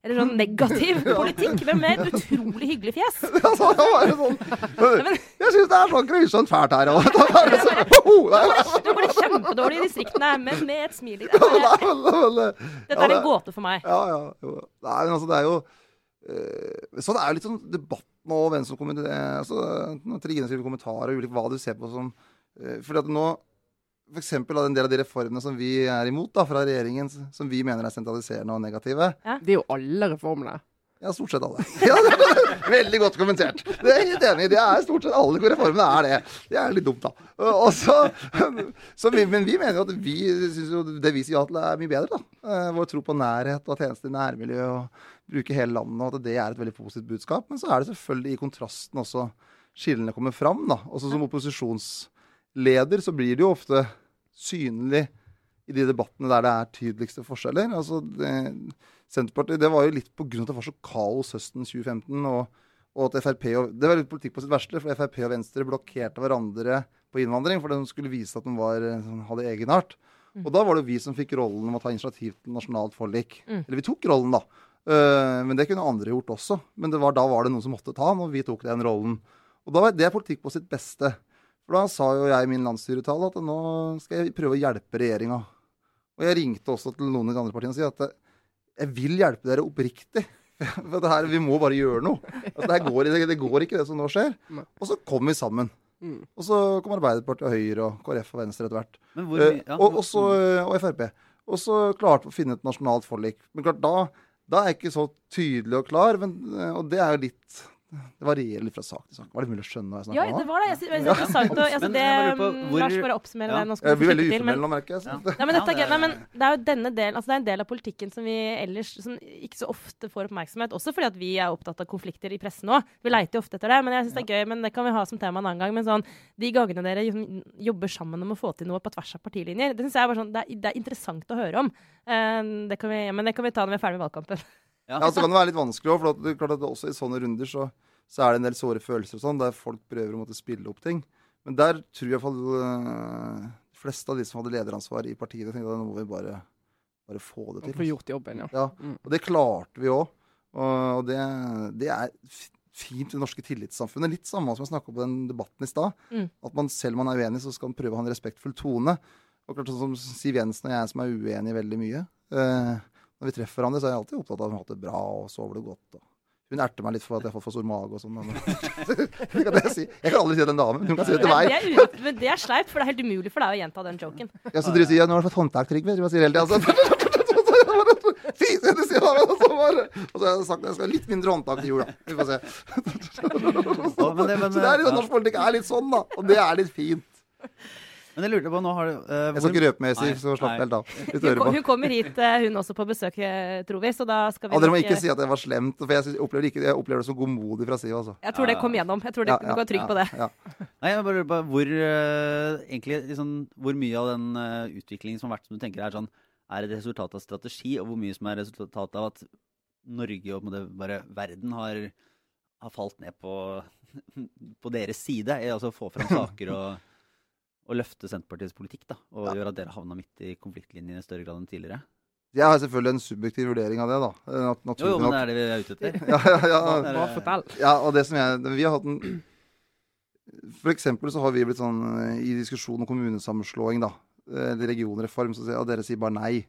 Eller sånn negativ politikk, men med et utrolig hyggelig fjes. Altså, det sånn, jeg syns det er sånn grusomt fælt her. Og, det er det Det går kjempedårlig i distriktene, men med et smil. i- det det Dette er en gåte for meg. Ja, ja. Jo. Nei, men altså, det er jo så det er jo litt sånn debatt nå, hvem som kommenterer altså, Når Trine skriver kommentarer og ulikt hva du ser på som eh, Fordi at nå for eksempel av en del av de reformene som vi er imot da, fra regjeringen, som vi mener er sentraliserende og negative. Det er jo alle reformene. Ja, stort sett alle. Ja, det er veldig godt kommentert. Det er jeg helt enig i. Det er stort sett alle reformene er det. Det er litt dumt, da. Og så, så vi, men vi mener jo at vi synes jo det vi sier ja til, er mye bedre. da. Eh, Vår tro på nærhet og tjenester i nærmiljø og bruke hele landet, og at det er et veldig positivt budskap. Men så er det selvfølgelig i kontrasten også skillene kommer fram. da. Også som opposisjonsleder så blir det jo ofte synlig i de debattene der det er tydeligste forskjeller. Altså, det, Senterpartiet, det var jo litt pga. at det var så kaos høsten 2015. og, og at FRP og, Det var litt politikk på sitt verste, for Frp og Venstre blokkerte hverandre på innvandring for de skulle vise at de var, sånn, hadde egenart. Og da var det vi som fikk rollen om å ta initiativ til nasjonalt forlik. Mm. Eller vi tok rollen, da. Uh, men det kunne andre gjort også. Men det var, da var det noen som måtte ta den, og vi tok den rollen. Og da var det politikk på sitt beste. For da sa jo jeg i min landsstyretale at nå skal jeg prøve å hjelpe regjeringa. Og jeg ringte også til noen av de andre partiene og sa at jeg vil hjelpe dere oppriktig. For det her, vi må bare gjøre noe. Altså, det, går, det, går ikke, det som nå skjer. Og så kom vi sammen. Mm. Og så kom Arbeiderpartiet og Høyre og KrF og Venstre etter hvert. Men hvor Eh, ja, og, og, så, og Frp. Og så klarte vi å finne et nasjonalt forlik. Men klart, da, da er jeg ikke så tydelig og klar. Men, eh, og det er jo litt Det varierer litt fra sak til sak. Var det mulig å skjønne hva jeg Ja, det var det. Jeg synes, det er interessant å altså, det, jeg hvor- Lars, bare oppsummere Ja. det. Nå skal Jeg blir veldig uformell nå, merker jeg. Ja. Men, dette, Ja. Nei, men det er jo denne del, altså det er en del av politikken som vi ellers som ikke så ofte får oppmerksomhet. Også fordi at vi er opptatt av konflikter i pressen òg. Vi leiter jo ofte etter det. Men jeg synes det er gøy, men det kan vi ha som tema en annen gang. Men sånn, de gangene dere jobber sammen om å få til noe på tvers av partilinjer, det syns jeg er bare sånn, det er, det er interessant å høre om. Uh, det kan vi, men det kan vi ta når vi er ferdig med valgkampen. Ja. Ja, så kan det være litt vanskelig òg, for det, er klart at også i sånne runder så, så er det en del såre følelser og sånn, der folk prøver å måtte spille opp ting. Men der tror jeg i hvert fall øh, de fleste av de som hadde lederansvar i partiene, tenkte at nå må vi bare, bare få det til. Få gjort jobben, ja. Ja, Mm. og det klarte vi òg. Og det, det er fint i det norske tillitssamfunnet. Litt samme som jeg snakka om på den debatten i stad. Mm. At man selv om man er uenig, så skal man prøve å ha en respektfull tone. Og klart sånn som Siv Jensen og jeg som er uenige veldig mye. Eh, når vi treffer hverandre, så er jeg alltid opptatt av at hun har hatt det bra og sover det godt. Og hun erter meg litt for at jeg har fått for stor mage og sånn. det kan jeg si. Jeg kan aldri si det til en dame, men hun kan si det til Det meg. er, u- men det er sleipt, for det er helt umulig for deg å gjenta den joken. Ja, så dere sier at 'nå har du fått håndtak, Trygve'. Hva jeg sier hele tida sånn. Fy, sier du, sier han, og så bare- og så har jeg sagt at jeg skal ha litt mindre håndtak til jul, da. Vi får se. Å, men det- men- så det er ja. norsk politikk er litt sånn, da. Og det er litt fint. Men jeg lurte på, nå har du uh, Jeg skal ikke røpe mer, Siv, så slapp helt av. Hun, kommer hit, eh, hun også, på besøk, eh, tror vi. Så da skal vi Ja, dere må ikke si at det var slemt, for jeg, opplever, ikke, jeg opplever det som godmodig fra Siv, altså. Jeg tror det kom gjennom. Jeg tror det, Ja, Du ja, kan trygg ja, på det. Ja. Nei, jeg bare lurer på hvor, uh, egentlig, liksom, hvor mye av den uh, utviklingen som har vært, som du tenker er sånn, er et resultat av strategi, og hvor mye som er resultat av at Norge og bare verden har, har falt ned på, på deres side, altså få fram saker og, og løfte Senterpartiets politikk, da, og Ja. gjøre at dere havna midt i konfliktlinjen i større grad enn tidligere. Jeg har selvfølgelig en subjektiv vurdering av det, da. Eh, Nat Jo, naturlig jo, men det er det vi er ute etter. Ja, ja, ja. Fortell. Ja, og det som jeg Vi har hatt en For eksempel så har vi blitt sånn eh, i diskusjon om kommunesammenslåing, da. eh, Eller regionreform, så sier dere sier bare nei.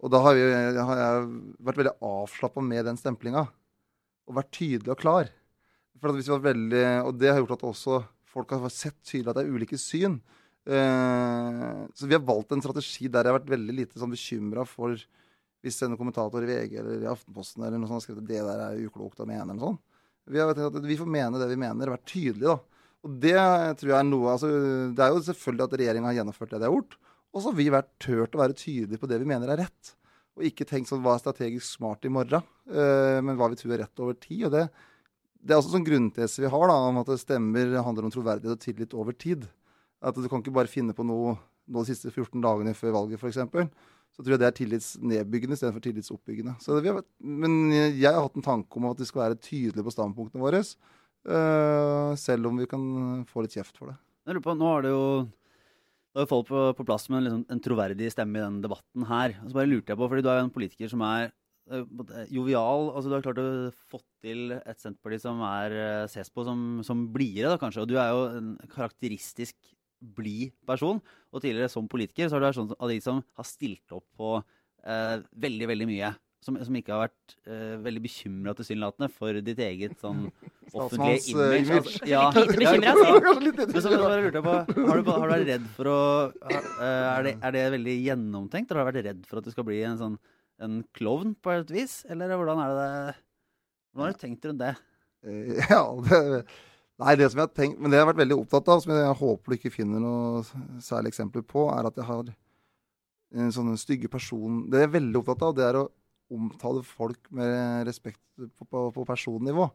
Og da har, vi, har jeg vært veldig avslappa med den stemplinga. Og vært tydelig og klar. For at hvis vi var veldig, Og det har gjort at også folk har sett tydelig at det er ulike syn. Eh, så vi har valgt en strategi der jeg har vært veldig lite sånn bekymra for hvis en kommentator i VG eller i Aftenposten eller noe sånt har skrevet at det der er uklokt å mene, eller noe sånt. Vi har tenkt at vi får mene det vi mener, være tydelige, da. Og det tror jeg er noe altså, Det er jo selvfølgelig at regjeringa har gjennomført det de har gjort. Og så har vi vært tørt å være tydelige på det vi mener er rett. Og ikke tenkt sånn hva er strategisk smart i morgen, uh, men hva vi tror er rett over tid. Og det, det er også sånn grunntese vi har, da, om at det stemmer handler om troverdighet og tillit over tid. At du kan ikke bare finne på noe de siste 14 dagene før valget, f.eks. Så tror jeg det er tillitsnedbyggende istedenfor tillitsoppbyggende. Har, men jeg har hatt en tanke om at vi skal være tydelige på standpunktene våre. Uh, selv om vi kan få litt kjeft for det. Jeg lurer på, Nå har det jo da har folk på, på plass med en, liksom, en troverdig stemme i denne debatten her. Og så bare lurte jeg på, fordi Du er jo en politiker som er uh, jovial. altså Du har klart å få til et Senterparti som er, uh, ses på som, som blidere, da kanskje. Og du er jo en karakteristisk blid person. Og tidligere som politiker så har du vært sånn av de som har stilt opp på eh, veldig, veldig mye. Som, som ikke har vært eh, veldig bekymra tilsynelatende for ditt eget sånn offentlige image. Altså, ja, Lite bekymra, bekymret, si. Kanskje litt men så bare lurte jeg på, har du, har du vært redd for å eh, er, det, er det veldig gjennomtenkt? Eller har du vært redd for at du skal bli en sånn en klovn på et vis? Eller hvordan er det det Hvordan har du tenkt rundt det? Eh, Ja, det, nei, det som jeg har tenkt, men det jeg har vært veldig opptatt av, som jeg håper du ikke finner noe særlig eksempler på, er at jeg har en sånn stygge person Det jeg er veldig opptatt av, det er å omtale folk med respekt på, på, på personnivå.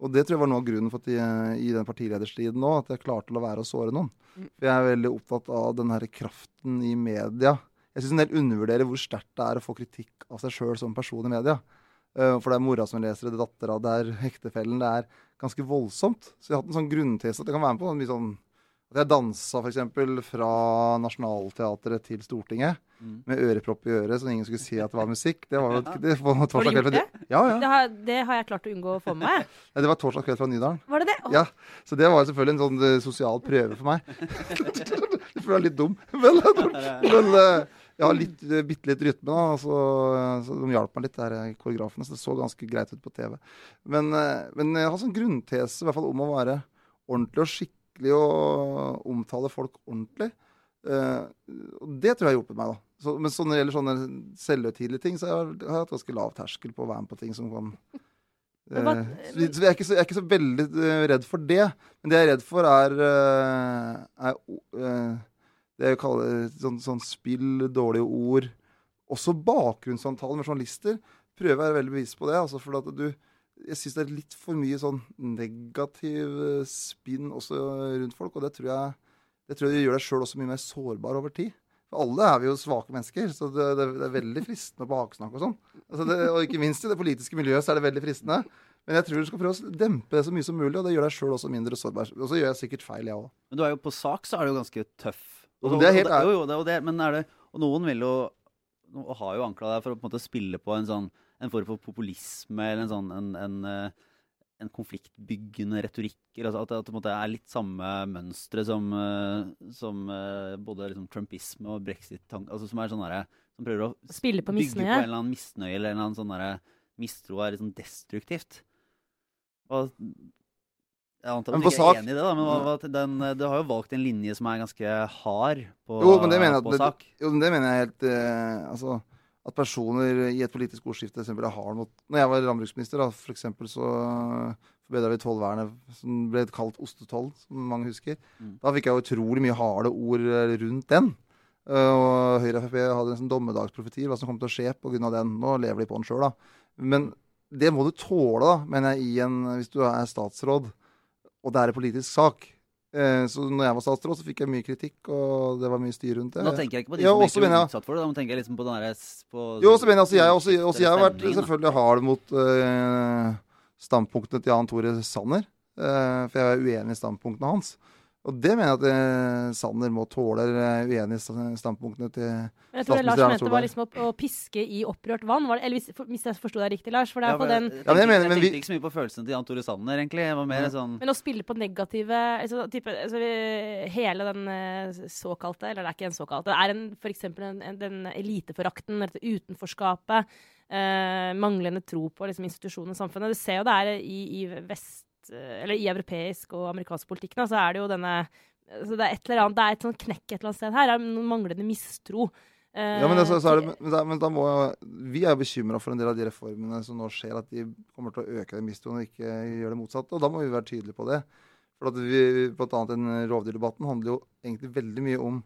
Og det tror jeg var noe av grunnen for at jeg, i den partilederstriden nå, at jeg klarte å være å såre noen. For jeg er veldig opptatt av den her kraften i media. Jeg syns en del undervurderer hvor sterkt det er å få kritikk av seg sjøl som person i media. Eh, For det er mora som leser det, er dattera, det er ektefellen. Det er ganske voldsomt. Så jeg har hatt en sånn grunntese at jeg kan være med på en mye sånn At jeg dansa f.eks. fra Nationaltheatret til Stortinget Mm. med ørepropp i øret, så ingen skulle si at det var musikk. Det var jo det var Har du torsdag kveld gjort fra det? Ja, ja. Det har, det har jeg klart å unngå å få med meg. ja, det var torsdag kveld fra Nydalen. Var det det? Oh. Ja, så det var selvfølgelig en sånn eh, sosial prøve for meg. jeg føler er litt dum. Men, men eh, jeg har litt, eh, bitte litt rytme, da, så, så de hjalp meg litt, der eh, koreografene. Så det så ganske greit ut på TV. Men, eh, men jeg har sånn grunntese i hvert fall om å være ordentlig og skikkelig og omtale folk ordentlig. Eh, og det tror jeg har hjulpet meg, da. Så, men så når det gjelder sånne selvhøytidelige ting, så har jeg, hatt ganske lav terskel på å være med på ting som kan Men Eh, så, så jeg, ikke så, jeg er ikke så veldig uh, redd for det. Men det jeg er redd for, er, uh, er eh, det jeg kaller sånn, sånn spill, dårlige ord. Også bakgrunnssamtaler med journalister. Prøver å være veldig bevisst på det. Altså for at du, jeg syns det er litt for mye sånn negativ eh, spinn også rundt folk. Og det tror jeg, det tror jeg gjør deg sjøl også mye mer sårbar over tid. For alle er vi jo svake mennesker, så det, det, det er veldig fristende å baksnakke og sånn. Altså og ikke minst i det politiske miljøet så er det veldig fristende. Men jeg tror du skal prøve å dempe det så mye som mulig, og det gjør deg sjøl også mindre sårbar. Og så gjør jeg sikkert feil, jeg òg. Men du er jo på sak, så er du jo ganske tøff. Men det er helt og, ærlig. jo, jo, det, og, det, men er det, og noen vil jo og har jo anklaga deg for å på en måte spille på en sånn en form for populisme eller en sånn en, en, eh, en konfliktbyggende retorikk. Eller altså at, at det på en måte er litt samme mønstre som, eh, som eh, både liksom trumpisme og brexit altså Som er sånn derre Som prøver å Spille på bygge på en eller annen misnøye eller en eller annen sånn derre mistro er liksom destruktivt. Og jeg antar at du ikke er enig i det, da, men hva, hva, den, du har jo valgt en linje som er ganske hard på, Jo, men det mener jeg at på det- sak. Jo, men det mener jeg helt eh, Altså at personer i et politisk ordskifte eksempel, er hard mot Når jeg var landbruksminister, da, for eksempel, så forbedra vi tollvernet, som ble kalt ostetoll, som mange husker. Mm. Da fikk jeg jo utrolig mye harde ord eh, rundt den. Eh, og Høyre og Frp hadde en sånn dommedagsprofeti hva som kom til å skje pga. den. Nå lever de på den sjøl, da. Men det må du tåle, da, mener jeg, i en, hvis du er statsråd, og det er en politisk sak. Eh, så når jeg var statsråd, så fikk jeg mye kritikk, og det var mye styr rundt det. Nå tenker jeg ikke på de Ja, som ikke jeg- utsatt for det. Da tenker jeg liksom på den derre Jo, så mener jeg altså, jeg, også, også jeg har vært selvfølgelig hard mot eh, standpunktene til Jan Tore Sanner. eh, for jeg er uenig i standpunktene hans. Og det mener jeg at eh, Sanner må tåle. uenige uenig i sta- standpunktene til jeg tror det Lars mente var liksom å, å piske i opprørt vann. Var det, eller hvis, hvis jeg forsto deg riktig, Lars. For det er Ja, på den Ja, men jeg mener- men jeg vi- tenkte ikke så mye på følelsene til Jan Tore Sanner, egentlig. Jeg var mer Ja. sånn Men å spille på negative altså, type, altså, Hele den eh, såkalte Eller det er ikke en såkalt. Det er en, for eksempel en, en, den eliteforakten, dette utenforskapet, eh, manglende tro på liksom, institusjonen og samfunnet. Du ser jo det er i, i vest Eller i europeisk og amerikansk politikk nå, så er det jo denne så Det er et eller annet, det er et sånn knekk et eller annet sted her. Er noen manglende mistro. eh, Ja, men, det, så, så er det, men, da, men da må Vi er bekymra for en del av de reformene som nå skjer, at de kommer til å øke den mistroen og ikke gjøre det motsatte. Og da må vi være tydelige på det. For at vi, blant annet den rovdyrdebatten handler jo egentlig veldig mye om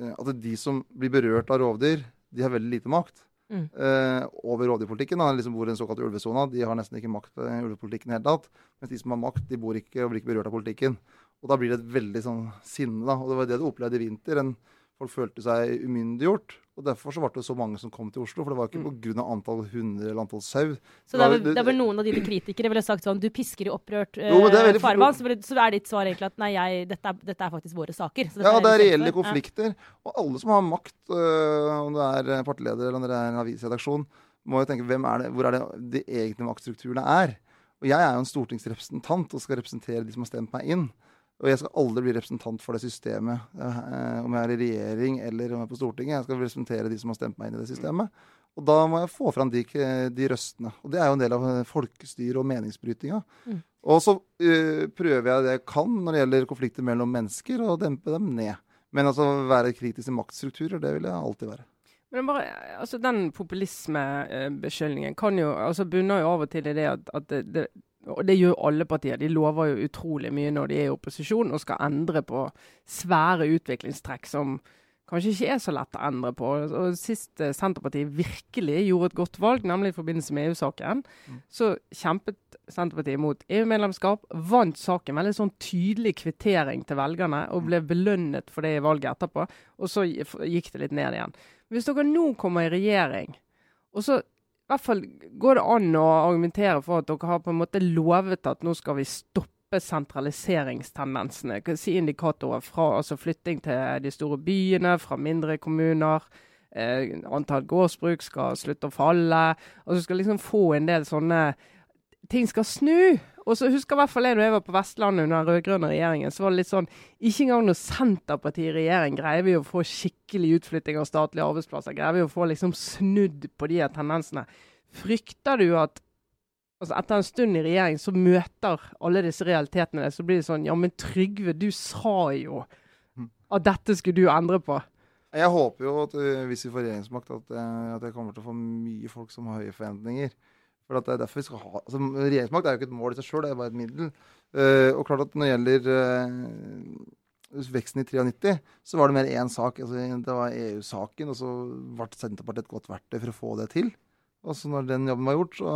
eh, at de som blir berørt av rovdyr, de har veldig lite makt. Mm. Eh, over rovdyrpolitikken. Liksom bor i den såkalte ulvesona. De har nesten ikke makt i ulvepolitikken i det hele tatt. Mens de som har makt, de bor ikke og blir ikke berørt av politikken. Og da blir det et veldig sånn sinne, da. Og det var det du opplevde i vinter. En, folk følte seg umyndiggjort. Og derfor så ble det så mange som kom til Oslo. For det var ikke Mm. pga. antall hunder eller antall sau. Så det er, vel, det er vel noen av dine kritikere ville sagt sånn Du pisker i opprørt uh, farvann. Så, så er ditt svar egentlig at nei, jeg, dette, er, dette er faktisk våre saker. Ja, det er reelle konflikter. Ja. Og alle som har makt, uh, om du er partileder eller om det er en avisredaksjon, må jo tenke hvem er det, hvor er det de egentlige maktstrukturene er. Og jeg er jo en stortingsrepresentant og skal representere de som har stemt meg inn. Og jeg skal aldri bli representant for det systemet, eh, om jeg er i regjering eller om jeg er på Stortinget. Jeg skal representere de som har stemt meg inn i det systemet. Og da må jeg få fram de, de røstene. Og det er jo en del av eh, folkestyret og meningsbrytinga. Mm. Og så eh, prøver jeg det jeg kan når det gjelder konflikter mellom mennesker, og dempe dem ned. Men altså være kritisk til maktstrukturer, det vil jeg alltid være. Men bare, altså Den populismebeskyldningen kan jo, altså bunner jo av og til i det at, at det, det, og det gjør alle partier. De lover jo utrolig mye når de er i opposisjon og skal endre på svære utviklingstrekk som kanskje ikke er så lett å endre på. Og Sist eh, Senterpartiet virkelig gjorde et godt valg, nemlig i forbindelse med EU-saken, Mm. så kjempet Senterpartiet mot EU-medlemskap, vant saken. Veldig sånn tydelig kvittering til velgerne, og ble belønnet for det i valget etterpå. Og så gikk det litt ned igjen. Hvis dere nå kommer i regjering, og så i hvert fall går det an å argumentere for at dere har på en måte lovet at nå skal vi stoppe sentraliseringstendensene. Si indikatorer fra altså flytting til de store byene, fra mindre kommuner. Eh, antall gårdsbruk skal slutte å falle. Og så skal liksom få en del sånne ting skal snu. Og så husker i hvert fall jeg når jeg var på Vestlandet under den rød-grønne regjeringen, så var det litt sånn Ikke engang når Senterpartiet i regjering greier vi å få skikkelig utflytting av statlige arbeidsplasser. Greier vi å få liksom snudd på de her tendensene. Frykter du at altså etter en stund i regjering så møter alle disse realitetene deg, så blir det sånn Ja, men Trygve, du sa jo at dette skulle du endre på. Jeg håper jo at øh, hvis vi får regjeringsmakt, at, øh, at jeg kommer til å få mye folk som har høye forventninger. For det er derfor vi skal ha altså, Regjeringsmakt er jo ikke et mål i seg sjøl, det er bare et middel. Uh, og klart at når det gjelder uh, veksten i 93, så var det mer én sak. Altså, det var EU-saken, og så ble Senterpartiet et godt verktøy for å få det til. Og så når den jobben var gjort, så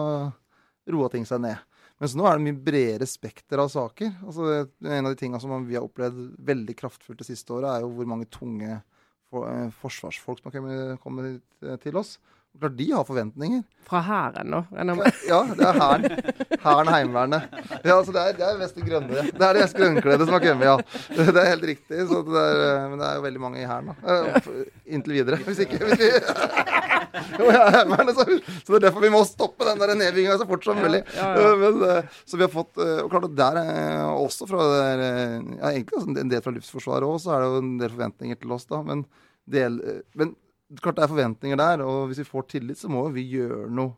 roa ting seg ned. Mens nå er det mye bredere spekter av saker. Altså, en av de tingene som vi har opplevd veldig kraftfullt det siste året, er jo hvor mange tunge eh, forsvarsfolk som har kommet til oss. Klart de har forventninger. Fra hæren, da. med. Ja, det er Hæren. Hæren Heimevernet. Ja, altså det er, det er mest de grønne. Det er det mest grønnkledde som har kommet, ja. Det er helt riktig. Så det er, men det er jo veldig mange i Hæren, da. Eh, Inntil videre. Hvis ikke hvis vi, ja, Heimevernet, så, så det er derfor vi må stoppe den der nedbygginga så fort som mulig. Ja, ja. Eh, Men, eh, så vi har fått eh, Og klart at der er også fra der, eh, ja, egentlig en del fra Luftforsvaret òg, så er det jo en del forventninger til oss, da. Men, del, eh, men klart det er forventninger der, og hvis vi får tillit, så må vi gjøre noe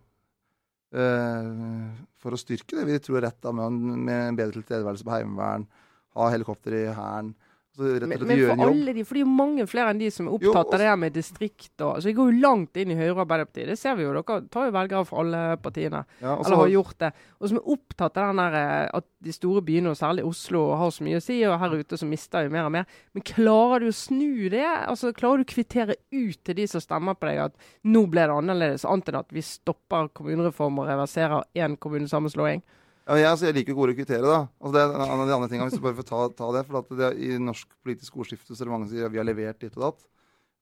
eh, for å styrke det vi tror er rett da, med, med en bedre tilstedeværelse på Heimevern, ha helikopter i Hæren. Men, men for alle de, for det er jo mange flere enn de som er Jo, opptatt også- av det her med distrikt. Og, Så Vi går jo langt inn i Høyre og Arbeiderpartiet. Det ser vi jo. Dere tar jo velgere fra alle partiene. Ja, eller har har- gjort det. Og som er opptatt av den der, eh, at de store byene, og særlig Oslo, har så mye å si. Og her ute så mister vi mer og mer. Men klarer du å snu det? Altså, Klarer du å kvittere ut til de som stemmer på deg at nå ble det annerledes, annet enn at vi stopper kommunereform og reverserer én kommunesammenslåing? Jeg, altså, jeg liker jo ordet kvittere, da. Altså, det er en av de andre tingene, hvis du bare får ta, ta det. For det I norsk politisk ordskifte så er det mange som sier at vi har levert ditt og datt.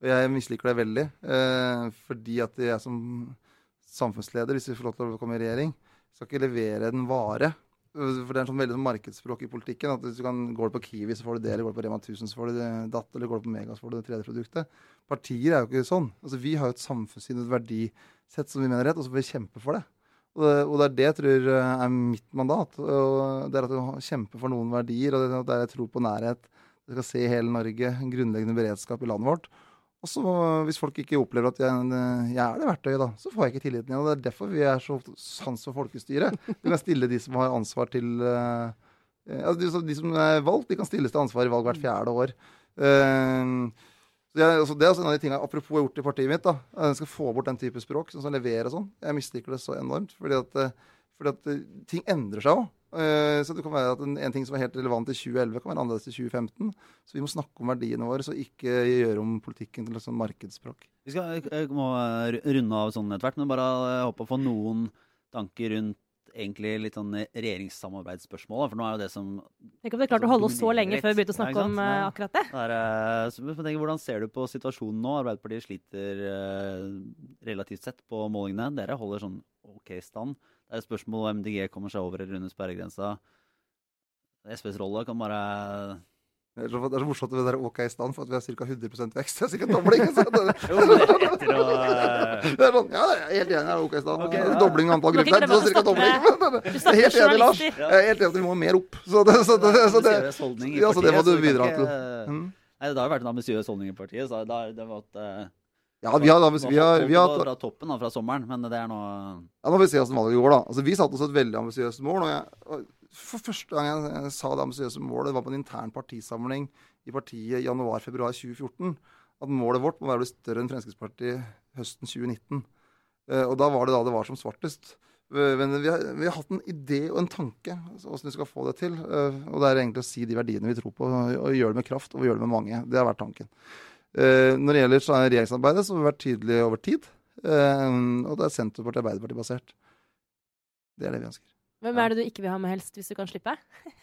Og jeg misliker det veldig. Eh, fordi at jeg som samfunnsleder, hvis vi får lov til å komme i regjering, skal ikke levere en vare. For det er sånn veldig sånn markedsspråk i politikken. at hvis du kan, Går du på Kiwi, så får du det. Eller går du på Rema 1000, så får du datt. Eller går du på Mega, så får du det tredje produktet. Partier er jo ikke sånn. Altså, Vi har jo et samfunnssyn og et verdisett som vi mener er rett, og så får vi kjempe for det. Og det, er det jeg tror eh, er mitt mandat. Og det er at jeg kjemper for noen verdier, og det er at jeg tror på nærhet. Jeg skal se hele Norge, en grunnleggende beredskap i landet vårt. Og så Hvis folk ikke opplever at jeg, jeg er det verktøyet, da, så får jeg ikke tilliten igjen. og Det er derfor vi er så sans for folkestyre. Vi kan stille de som har ansvar til eh, ja, de, som- er valgt, de kan stilles til ansvar i valg hvert fjerde år. Eh, så jeg, altså, det er en av de tingene, Apropos jeg har gjort i partiet mitt. da, Jeg skal få bort den type språk, sånn som leverer og sånn. Jeg misliker det så enormt. Fordi at, eh, fordi at eh, ting endrer seg òg. Så det kan være at en, en ting som er helt relevant i 2011, kan være annerledes i 2015. Så vi må snakke om verdiene våre, så ikke gjøre om politikken til et sånn markedsspråk. Vi skal, må eh, runde av sånn etter hvert, men bare eh, håpe å få noen tanker rundt egentlig litt sånn regjeringssamarbeidsspørsmål. For nå er jo det som Tenk om vi klarte å holde oss så lenge før vi begynte å snakke om eh, akkurat det. det er, eh, så tenker, Hvordan ser du på situasjonen nå? Arbeiderpartiet sliter uh, relativt sett på målingene. Dere holder sånn OK stand. Det er et spørsmål om MDG kommer seg over eller under sperregrensa. SVs rolle kan bare Det er så, det er så morsomt med det der OK i stand, for at vi har ca. 100 vekst. Det er sikkert dobling. Altså. det, Jo, men etter å eh, det er sånn, ja, jeg er helt enig. Det er OK i stand. Okay, ja. Dobling av antall grupper. det Så ca. dobling. Er helt enig, Lars. Jeg er helt enig at vi må mer opp. Så det, så det, så det, så det, ja, så det må du bidra til. Mm. Nei, Det har jo vært en ambisiøs holdning i partiet. så det har, det har vært, eh, Ja, vi har, vi har, vi har, vi har, fra toppen da, fra sommeren, men det er nå Ja, Nå får vi se hvordan valget går, da. Altså, vi satte oss et veldig ambisiøst mål. Og jeg, og for første gang jeg, sa det ambisiøse målet, var på en intern partisamling i partiet i januar-februar 2014. At målet vårt må være å bli større enn Fremskrittspartiet høsten 2019. Eh, og da var det da det var som svartest. Eh, Men vi har, vi har hatt en idé og en tanke altså, hvordan vi skal få det til. Eh, og det er egentlig å si de verdiene vi tror på, og, gjøre det med kraft og gjøre det med mange. Det har vært tanken. Når det gjelder er regjeringsarbeidet, så har vi vært tydelige over tid. Og det er Senterpartiet og Arbeiderpartiet basert. Det er det vi ønsker. Hvem er det du ikke vil ha med helst, hvis du kan slippe?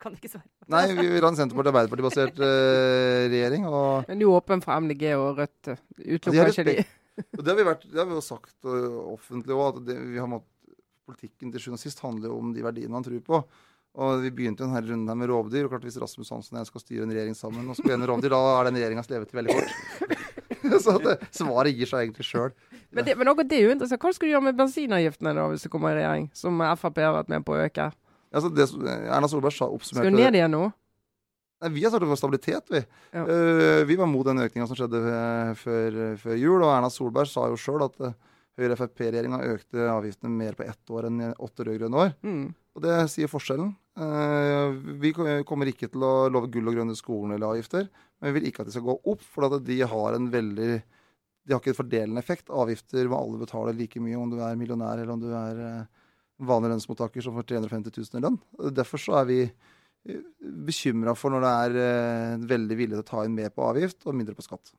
Det kan du ikke svare på. Nei, vi vil ha en Senterparti- og Arbeiderparti-basert uh, regjering. Og, Men du er åpen for MDG og Rødt? eh, Utelukker ikke de? og det har vi, vært, det har vi jo sagt uh, offentlig òg, at det, vi har måttet politikken til sjuende og sist handler jo om de verdiene man tror på. Og Vi begynte denne runden her med rovdyr. og klart Hvis Rasmus Hansson og jeg skal styre en regjering sammen, og skal gjøre rovdyr, da er den regjeringas levetid veldig kort. Så det, svaret gir seg egentlig sjøl. Men, det, men det er jo interessant. Hva skal du gjøre med bensinavgiftene da, hvis du kommer i regjering, som Frp har vært med på å øke? Altså det Erna Solberg sa Skal du ned igjen nå? Nei, Vi har startet for stabilitet, vi. Ja. Uh, vi var mot den økninga som skjedde eh, før, før jul. Og Erna Solberg sa jo sjøl at uh, Høyre-Frp-regjeringa økte avgiftene mer på ett år enn i åtte rød-grønne år. Mm. Og det sier forskjellen. Uh, vi kommer ikke til å love gull og grønne skoler eller avgifter. Men vi vil ikke at de skal gå opp, for at de har en veldig De har ikke en fordelende effekt. Avgifter må alle betale like mye om du er millionær eller om du er eh, vanlig lønnsmottaker som får 350 000 i lønn. Derfor så er vi bekymra for når det er eh, veldig villig til å ta inn mer på avgift og mindre på skatt.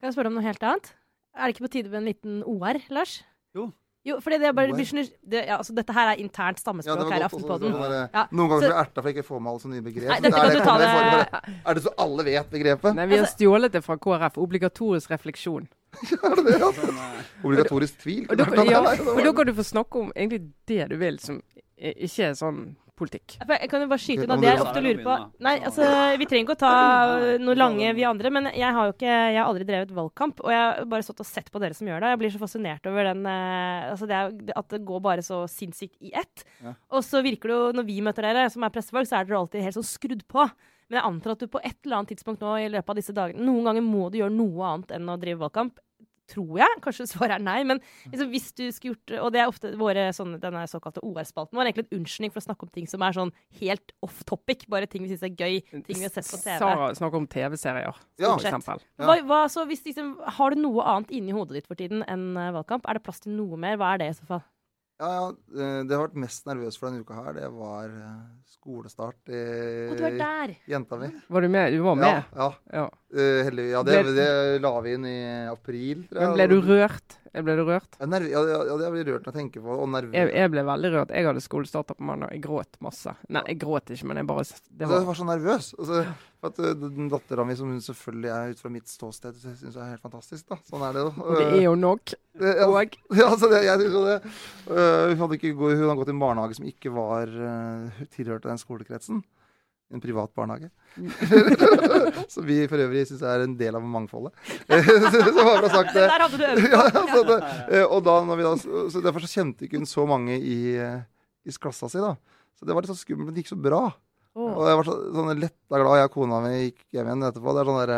Kan jeg spørre om noe helt annet? Er det ikke på tide med en liten OR, Lars? Jo. Jo, fordi det er bare så det, ja, altså, Dette her er internt stammespråk her i også, Aftenpodden. sånn Ja, Noen ganger så- blir jeg erta for jeg ikke får med alle sånne nye begrep. Nei, dette er kan det- du ta det- Er det så alle vet begrepet? Nei, vi har stjålet det fra KrF. Obligatorisk refleksjon. Er det det? Altså? sånn, Obligatorisk tvil? Og da, ja, og da kan du få snakke om egentlig det du vil, som ikke er sånn politikk. Jeg kan jo bare skyte inn at det jeg ofte lurer på Nei, altså, Vi trenger ikke å ta noe lange, vi andre, men jeg har jo ikke Jeg har aldri drevet valgkamp. Og jeg har bare stått og sett på dere som gjør det. Jeg blir så fascinert over den eh, altså det er, at det går bare så sinnssykt i ett. Og så virker det jo, når vi møter dere, som er pressefolk, så er dere alltid helt sånn skrudd på. Men jeg antar at du på et eller annet tidspunkt nå i løpet av disse dagene Noen ganger må du gjøre noe annet enn å drive valgkamp. Tror jeg. Kanskje svaret er nei. Men liksom, hvis du skulle gjort Og det er ofte våre sånne, denne såkalte OR-spalten vår. Egentlig en unnskyldning for å snakke om ting som er sånn helt off topic. Bare ting vi syns er gøy. Ting vi har sett på TV. Sara snakker om TV-serier, Ja. for eksempel. Ja. Hva, hva, så hvis liksom, har du noe annet inni hodet ditt for tiden enn eh, valgkamp? Er det plass til noe mer? Hva er det i så fall? Ja, ja, eh, det jeg har vært mest nervøs for denne uka her, det var eh, skolestart i Og du er der! jenta mi. Var du med? Du var med? Ja, ja. Ja. Uh, heldig, ja det, det la vi inn i april. tror jeg. Men ble du rørt? Jeg ble du rørt? Ja, nerv, ja, ja, ja, jeg blir rørt når jeg tenker på det. Og nervøs. Jeg, jeg ble veldig rørt. Jeg hadde skolestart på mandag. Jeg gråt masse. Nei, jeg gråt ikke, men jeg bare Det var... jeg var var så nervøs. Altså, at den Dattera mi, som hun selvfølgelig er ut fra mitt ståsted, syns jeg er helt fantastisk. da. Sånn er det jo. Det er jo nok. Eh, ja, Og ja, altså, det, jeg jo det. Eh, hun, hadde ikke, hun hadde gått i en barnehage som ikke var uh, tilhørte den skolekretsen. En privat barnehage. som vi for øvrig syns er en del av mangfoldet. så bare for å sagt det. Der hadde du øvd. ja, så det, eh, og da, da, så Derfor så kjente ikke hun så mange i, eh, i klassa si. da. Så det var litt sånn skummelt, men det gikk så bra. Oh. Og jeg var så, sånn letta glad. Jeg og kona mi gikk hjem igjen etterpå. Det er sånn der,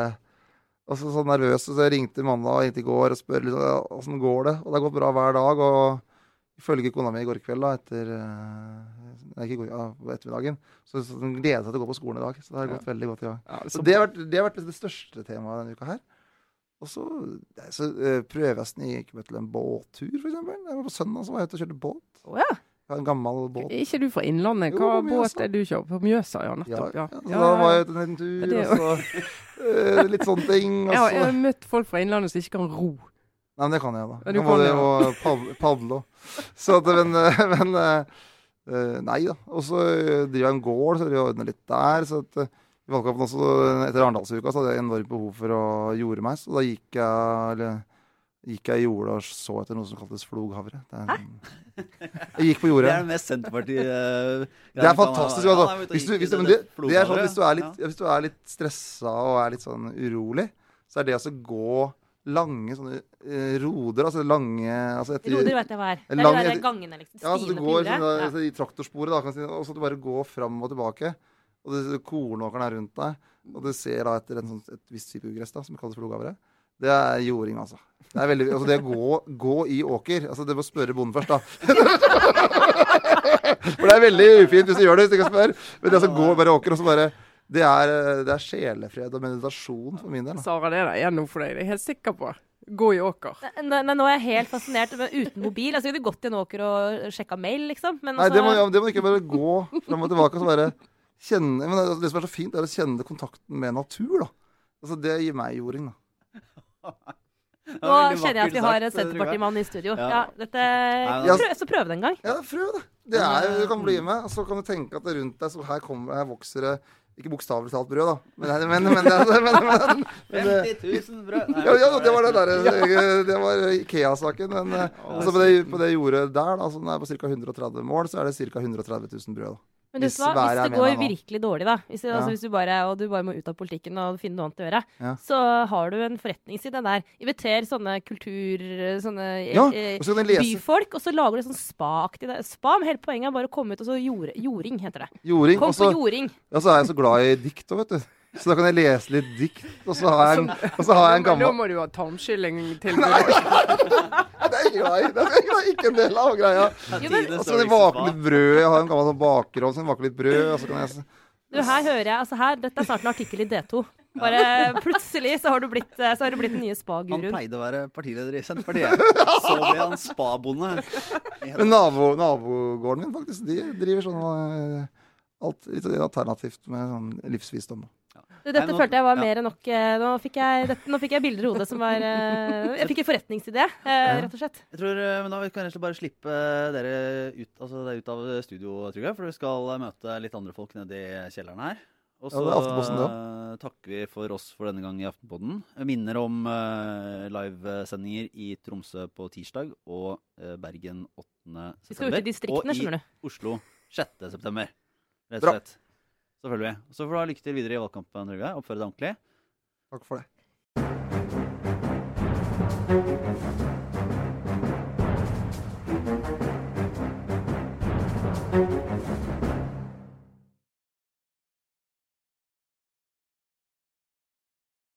og så sånn nervøs, så jeg ringte mandag og ringte i går og spør litt, åssen går det. Og det har gått bra hver dag. Og ifølge kona mi i går kveld, da, etter eh, Nei, ikke går, ja, ettermiddagen, så, så hun gleder seg til å gå på skolen i dag. Så det har Ja. gått veldig godt i dag. ja, Så så, det har vært det, har vært det største temaet denne uka her. Og så, så uh, prøver jeg å snike meg til en båttur, var på søndag så var jeg ute og kjørte båt. Oh, ja. En gammel båt. er ikke du fra Innlandet? Hva jo, båt er du kjører? På Mjøsa, ja. Ja, Nettopp. ja. Ja. Så da var jeg ute en liten tur, Ja, og så eh, litt sånne ting. Jeg har møtt folk fra Innlandet som ikke kan ro. Nei, men det kan jeg, da. Ja, Jeg og padle, padle og Så at, men, eh, men eh, eh, Nei da. Og så driver jeg en gård, så driver jeg ordner litt der. Så at, i valgkampen også, etter Arendalsuka, så hadde jeg enormt behov for å jorde meg. Så da gikk jeg eller, gikk jeg i jorda og så etter noe som kaltes floghavre. Det er, jeg gikk på Det er det mest Senterpartiet Det er fantastisk. Altså. Hvis du, hvis, du, det, det er sånn, hvis, du er litt, hvis du er litt stressa og er litt sånn urolig, så er det altså gå lange sånne eh, roder, altså lange altså etter, Roder vet jeg hva er. Det er Lang- de der gangene, liksom. Ja, så du går sånn, da, Ja. altså, i traktorsporet, da, kan si, og så du bare går fram og tilbake. Og det, kornåkeren er rundt deg, og du ser da etter en sånn, et visst type ugress da, som kalles floghavre. Det er jording, altså. Det er veldig, altså det å gå, gå i åker altså Det må spørre bonden først, da. For det er veldig ufint hvis du gjør det hvis du ikke spør. Men det å gå bare åker og så bare det er, det er sjelefred og meditasjon for min del. Da. Sara, det er det gjennom for deg. Det er jeg helt sikker på. Gå i åker. Nei, nei, nå er jeg helt fascinert med uten mobil. Altså, jeg skulle gått i en åker og sjekka mail, liksom. Men Nei, altså, det må, ja, det må ikke bare gå fram og tilbake og bare kjenne men det, Det som er så fint, er å kjenne kontakten med natur, da. Altså, det gir meg jording, da. nå kjenner jeg at vi har en Senterpartimann i studio. Ja. Ja, dette, men prøv, så prøv det en gang. Ja, prøv det. Det er, du kan bli med, så kan du tenke at det rundt deg så her, kommer, her vokser det Ikke bokstavelig talt brød, da. Men, men, men, men, men, men, men, men 50 000 brød. Nei, ja, ja, det var det der Det var Ikea-saken. Men eh, altså på, det, på det jordet der, da, som er på ca. 130 mål, så er det ca. 130 000 brød. Da. Men Hvis hva, hvis det går virkelig dårlig, da, hvis, det, altså, hvis du bare, og du bare må ut av politikken og finne noe annet å gjøre, Ja. så har du en forretningsside der. Inviter sånne kultur... Sånne Ja, eh, og byfolk, og så lager du sånn spa-aktig Spa, men hele poenget er bare å komme ut og så jord, jording, heter det. Joring, Kom også, på jording. ja, så er jeg så glad i dikt òg, vet du. Så da kan jeg lese litt dikt, og så har jeg en, og så har jeg en gammel da må du ha tarmskylling til. Nei, Det er ikke grei. Det er ikke- ikke en del av greia. Og så kan jeg bake litt brød. Jeg har en gammel sånn bakerovn som baker litt brød. Og så kan jeg du, her hører jeg altså her, Dette er snart en artikkel i D2. Bare plutselig så har du blitt, eh, så har du blitt den nye Han spa-guruen. pleide å være partileder i Senterpartiet. Så ble han spabonde. Men nabo, nabogården min, faktisk, de driver sånn eh, alt litt alternativt med sånn livsvisdom. Dette Nei, nå- følte jeg var ja. mer enn nok eh, Nå fikk jeg, dette, nå fikk jeg bilder i hodet som var eh, Jeg fikk en forretningsidé, eh, rett og slett. Jeg tror, men Da kan vi og slett bare slippe dere ut, altså, det ut av studio, Trygve. For vi skal møte litt andre folk nede i kjelleren her. Og så eh, takker vi for oss for denne gang i Aftenpodden. Minner om uh, livesendinger i Tromsø på tirsdag og uh, Bergen 8. september. Vi skal ut i distriktene, og skjønner du. i Oslo 6. september. Rett og slett. Vi. Så får du ha lykke til videre i valgkampen, Trygve. Oppføre deg ordentlig. Takk for det.